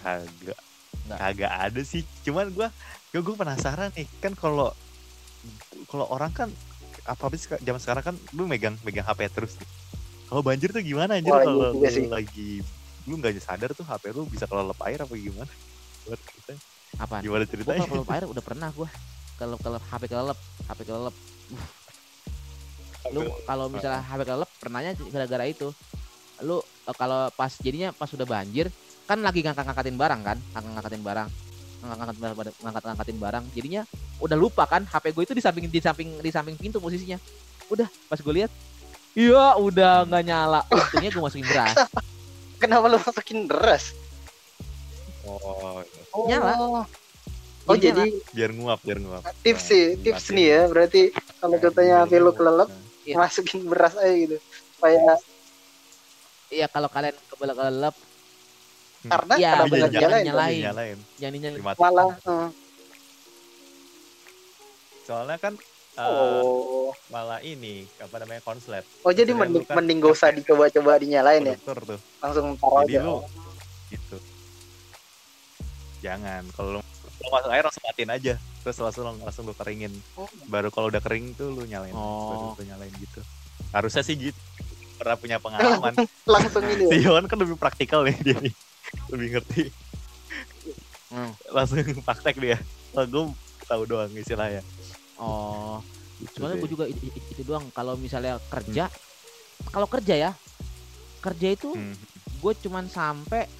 Kagak. Nggak. Kagak ada sih. Cuman gua ya gua penasaran nih. Kan kalau kalau orang kan apa sih zaman sekarang kan lu megang megang HP terus nih. Kalau banjir tuh gimana anjir iya kalau lagi lu nggak sadar tuh HP lu bisa kelelep air apa gimana? Buat kita. apa Gimana gue ceritanya? kalau air udah pernah gue kalau kalau HP kelelep HP kelelep. Lu kalau misalnya HP kelelep pernahnya gara-gara itu. Lu eh, kalau pas jadinya pas udah banjir kan lagi ngangkat-ngangkatin barang kan? Ngangkat-ngangkatin barang. Ngangkat ngangkat-ngangkatin barang. Jadinya udah lupa kan HP gue itu di samping di samping di samping pintu posisinya. Udah pas gue lihat iya udah nggak nyala. Untungnya gue masukin beras. Kenapa lu masukin deras Oh, oh Nyala. oh Jadi jadi biar nguap, biar nguap. tips sih Nah, tips nih ya berarti kalau katanya HP lu kelelep Iya. masukin beras aja gitu supaya iya kalau kalian kelelep karena Iya, kenapa Tapi nggak jangan nyalain nyalain. Nyalain. jangan dinyalain malah eh, Soalnya kan eh, oh malah ini apa namanya konslet. oh jadi Maksudnya mending kan mending gak usah dicoba-coba dinyalain ya tuh. langsung taruh Jadi aja lu gitu. Jangan kalau lu, masuk air langsung matiin aja. Terus langsung langsung lu keringin. Oh. Baru kalau udah kering tuh lu nyalain. Oh. Baru lu nyalain gitu. Harusnya sih gitu. Pernah punya pengalaman. langsung ini si ya Yon kan lebih praktikal nih dia nih. Lebih ngerti. Hmm. Langsung praktek dia. Kalau gue tahu doang istilahnya. oh Gitu deh. gue juga i- i- itu doang kalau misalnya kerja kalau kerja ya kerja itu Hmm. gue cuman sampai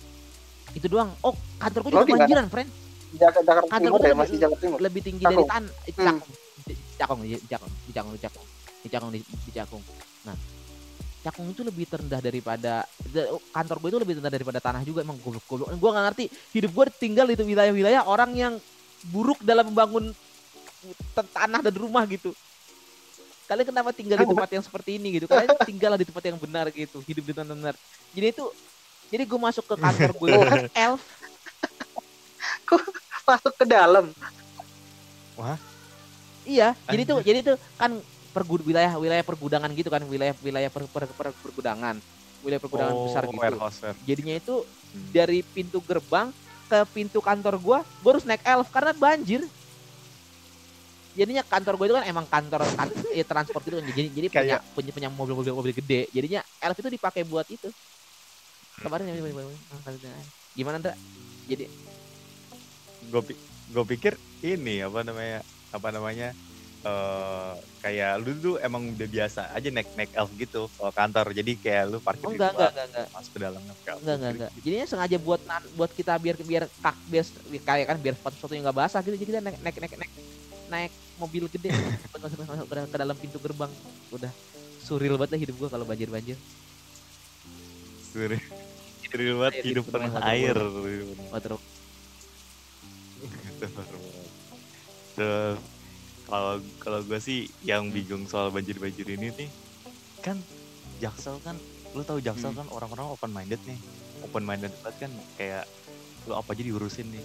itu doang. Oh kantor gue Lo juga di banjiran friend. Jakarta, Jakarta Kantor Timur ya lebih- masih Jakarta Timur. lebih tinggi dari Cakung. tan eh, Hmm. cakung. Di- cakung. Di cakung di cakung. Di cakung di, di cakung. Nah Cakung itu lebih terendah daripada da- kantor gue itu lebih terendah daripada tanah juga emang goblok goblok. Gue nggak ngerti. Hidup gue tinggal di wilayah-wilayah orang yang buruk dalam membangun tanah dan rumah gitu. Kalian kenapa tinggal di tempat yang seperti ini gitu? Kalian tinggallah di tempat yang benar gitu hidup dengan benar. Jadi itu jadi gue masuk ke kantor gue itu kan elf masuk ke dalam Iya, jadi tuh jadi tuh kan pergud wilayah wilayah pergudangan gitu kan, wilayah wilayah per, per, per- pergudangan. Wilayah pergudangan Oh, besar gitu. warehouse. Jadinya itu Hmm. dari pintu gerbang ke pintu kantor gua, gua harus naik elf karena banjir. Jadinya kantor gue itu kan emang kantor kan, ya, transport gitu kan. Jadi jadi punya, Kayak- punya punya mobil-mobil mobil gede. Jadinya elf itu dipakai buat itu. Kemarin gimana Ndra? Jadi gue gue pikir ini apa namanya apa namanya eh kayak lu tuh emang udah biasa aja naik naik elf gitu kalau kantor jadi kayak lu parkir oh di enggak luar, enggak enggak enggak. masuk ke dalam naik elf. Enggak enggak enggak. Jadinya sengaja buat buat kita biar biar kak biar kayak kan biar sepatu sepatunya nggak basah gitu. Jadi kita naik naik naik naik naik mobil gede buat masuk, masuk ke, ke dalam pintu gerbang. Udah surreal banget lah hidup gua kalau banjir banjir. Surreal Surreal banget Air, hidup penuh air Terus kalau kalau gue sih yang bingung soal banjir banjir ini nih kan jaksel kan lu tahu jaksel Hmm. kan orang-orang open minded nih. Open minded banget kan kayak lu apa aja diurusin nih.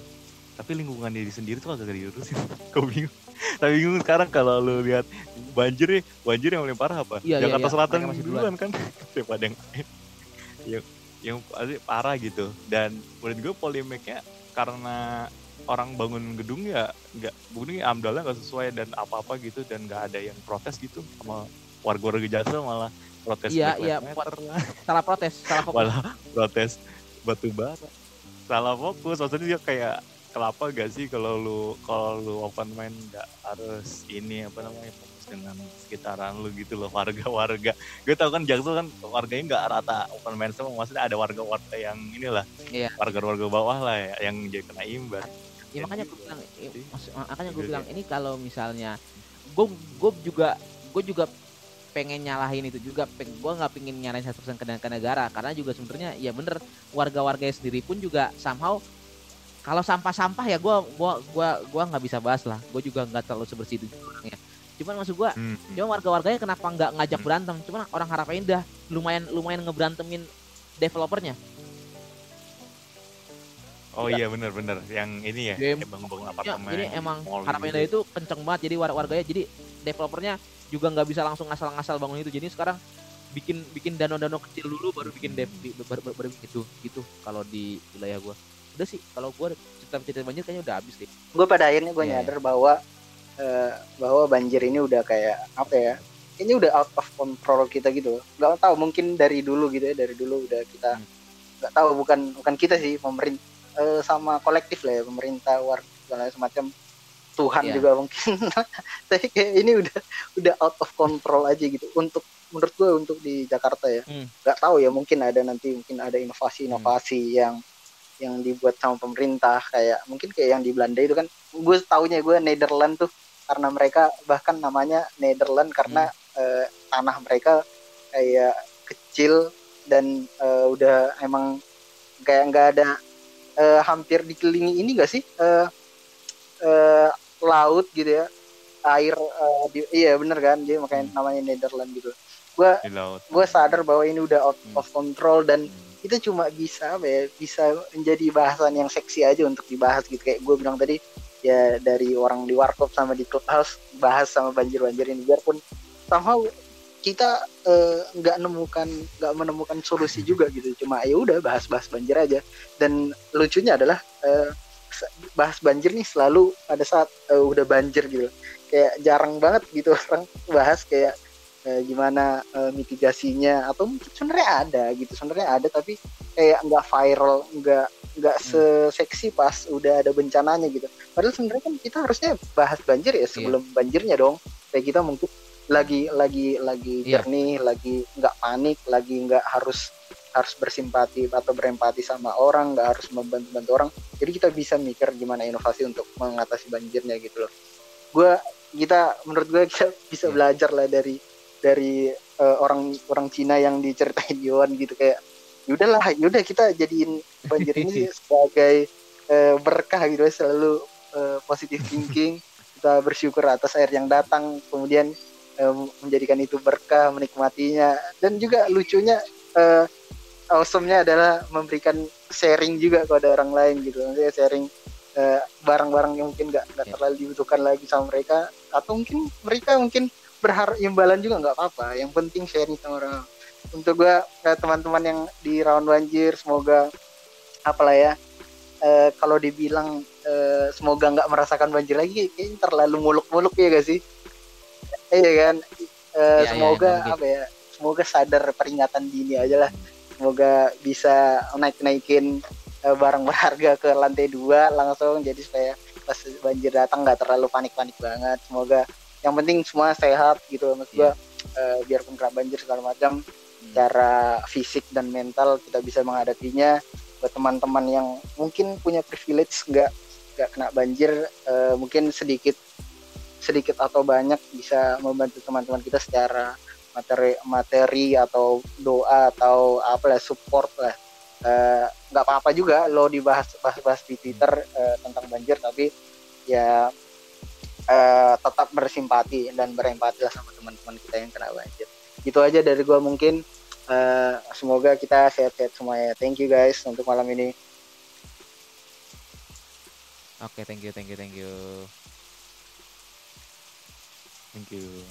Tapi lingkungan diri sendiri tuh agak diurusin. Kau bingung. Tapi bingung sekarang kalau lu lihat banjir nih banjir yang paling parah apa? Iya, iya, Jakarta iya. Selatan duluan kan daripada yang lain. Yang pasti parah gitu. Dan menurut gue polemiknya karena orang bangun gedung ya nggak ya amdalnya nggak sesuai dan apa-apa gitu dan nggak ada yang protes gitu sama warga-warga Jaksel malah protes Iya, iya, salah protes, salah fokus. malah protes batu bara. Salah fokus maksudnya dia kayak kelapa gak sih kalau lu kalau lu open mind nggak harus ini apa namanya dengan sekitaran lu gitu loh warga-warga. Gue tau kan Jaksel kan warganya nggak rata open mind semua maksudnya ada warga-warga yang inilah Iya. warga-warga bawah lah ya, yang jadi kena imbas Ya makanya gue bilang, maksud- makanya gue bilang ini kalau misalnya gue gue juga gue juga pengen nyalahin itu juga peng, gue nggak pengen nyalahin satu persen ke, negara karena juga sebenarnya ya bener warga-warga sendiri pun juga somehow kalau sampah-sampah ya gue gua gua gua nggak bisa bahas lah. Gue juga nggak terlalu sebersih itu orangnya cuman maksud gue Hmm. cuma warga-warganya kenapa nggak ngajak Hmm. berantem cuman orang harapannya udah lumayan lumayan ngeberantemin developernya Oh iya bener-bener yang ini ya Game. bangun-bangun Ya, apartemen. jadi emang gitu. itu kenceng banget jadi war warganya jadi developernya juga nggak bisa langsung ngasal-ngasal bangun itu jadi sekarang bikin bikin danau-danau kecil dulu baru bikin dev di- baru, baru, baru bikin itu gitu kalau di wilayah gua udah sih kalau gua cerita cerita banjir kayaknya udah habis deh gue pada akhirnya gue Iya, nyadar bahwa eh, bahwa banjir ini udah kayak apa ya ini udah out of control kita gitu nggak tahu mungkin dari dulu gitu ya dari dulu udah kita Hmm. nggak tahu bukan bukan kita sih pemerintah sama kolektif lah ya pemerintah warga segala semacam Tuhan Iya. juga mungkin tapi kayak ini udah udah out of control aja gitu untuk menurut gue untuk di Jakarta ya Hmm. nggak tahu ya mungkin ada nanti mungkin ada inovasi-inovasi yang yang dibuat sama pemerintah kayak mungkin kayak yang di Belanda itu kan gue taunya gue Netherlands tuh karena mereka bahkan namanya Netherlands karena eh, tanah mereka kayak kecil dan eh, udah emang kayak nggak ada eh, hampir dikelilingi ini gak sih eh, eh, laut gitu ya air eh, di- iya bener kan dia makanya namanya Netherlands gitu. Gue gue sadar bahwa ini udah out Hmm. of control dan Hmm. itu cuma bisa ya bisa menjadi bahasan yang seksi aja untuk dibahas gitu. Kayak gue bilang tadi ya dari orang di warkop sama di clubhouse bahas sama banjir-banjir ini. Biarpun somehow kita eh, nggak nemukan nggak menemukan solusi juga gitu. Cuma ya udah bahas-bahas banjir aja. Dan lucunya adalah se- bahas banjir nih selalu pada saat eh, udah banjir gitu. Kayak jarang banget gitu orang bahas. Kayak eh, gimana eh, mitigasinya atau mungkin sebenarnya ada gitu sebenarnya ada tapi kayak nggak viral nggak nggak seseksi pas udah ada bencananya gitu. Padahal sebenarnya kan kita harusnya bahas banjir ya sebelum banjirnya dong. Kayak kita mungkin lagi lagi lagi Iya. jernih lagi nggak panik lagi nggak harus harus bersimpati atau berempati sama orang nggak harus membantu bantu orang. Jadi kita bisa mikir gimana inovasi untuk mengatasi banjirnya gitu loh. Gue kita menurut gue kita bisa Iya. belajar lah dari dari uh, orang orang Cina yang diceritain Yohan gitu kayak yaudahlah yaudah kita jadiin banjir ini sebagai uh, berkah gitu selalu uh, positive thinking kita bersyukur atas air yang datang kemudian uh, menjadikan itu berkah menikmatinya dan juga lucunya uh, awesome-nya adalah memberikan sharing juga kepada orang lain gitu maksudnya sharing barang-barang uh, yang mungkin nggak nggak yeah. terlalu dibutuhkan lagi sama mereka atau mungkin mereka mungkin berharap imbalan juga nggak apa-apa. Yang penting sharing sama orang. Untuk gue eh, teman-teman yang di rawan banjir semoga apalah ya eh, kalau dibilang eh, semoga nggak merasakan banjir lagi kayaknya terlalu muluk-muluk ya gak sih? Iya kan? Eh, ya, semoga ya, apa ya semoga sadar peringatan dini aja lah. Semoga bisa naik-naikin eh, barang berharga ke lantai dua langsung jadi supaya pas banjir datang nggak terlalu panik-panik banget. Semoga yang penting semua sehat gitu maksud yeah. Iya. uh, biarpun kena banjir segala macam hmm. cara fisik dan mental kita bisa menghadapinya buat teman-teman yang mungkin punya privilege nggak nggak kena banjir uh, mungkin sedikit sedikit atau banyak bisa membantu teman-teman kita secara materi materi atau doa atau apa lah support lah eh, nggak uh, apa-apa juga lo dibahas bahas, bahas di Twitter uh, tentang banjir tapi ya uh, tetap bersimpati dan berempati lah sama teman-teman kita yang kena banjir. Itu aja dari gua mungkin. Uh, semoga kita sehat-sehat semuanya. Thank you guys untuk malam ini. Oke, okay, thank you, thank you, thank you. Thank you.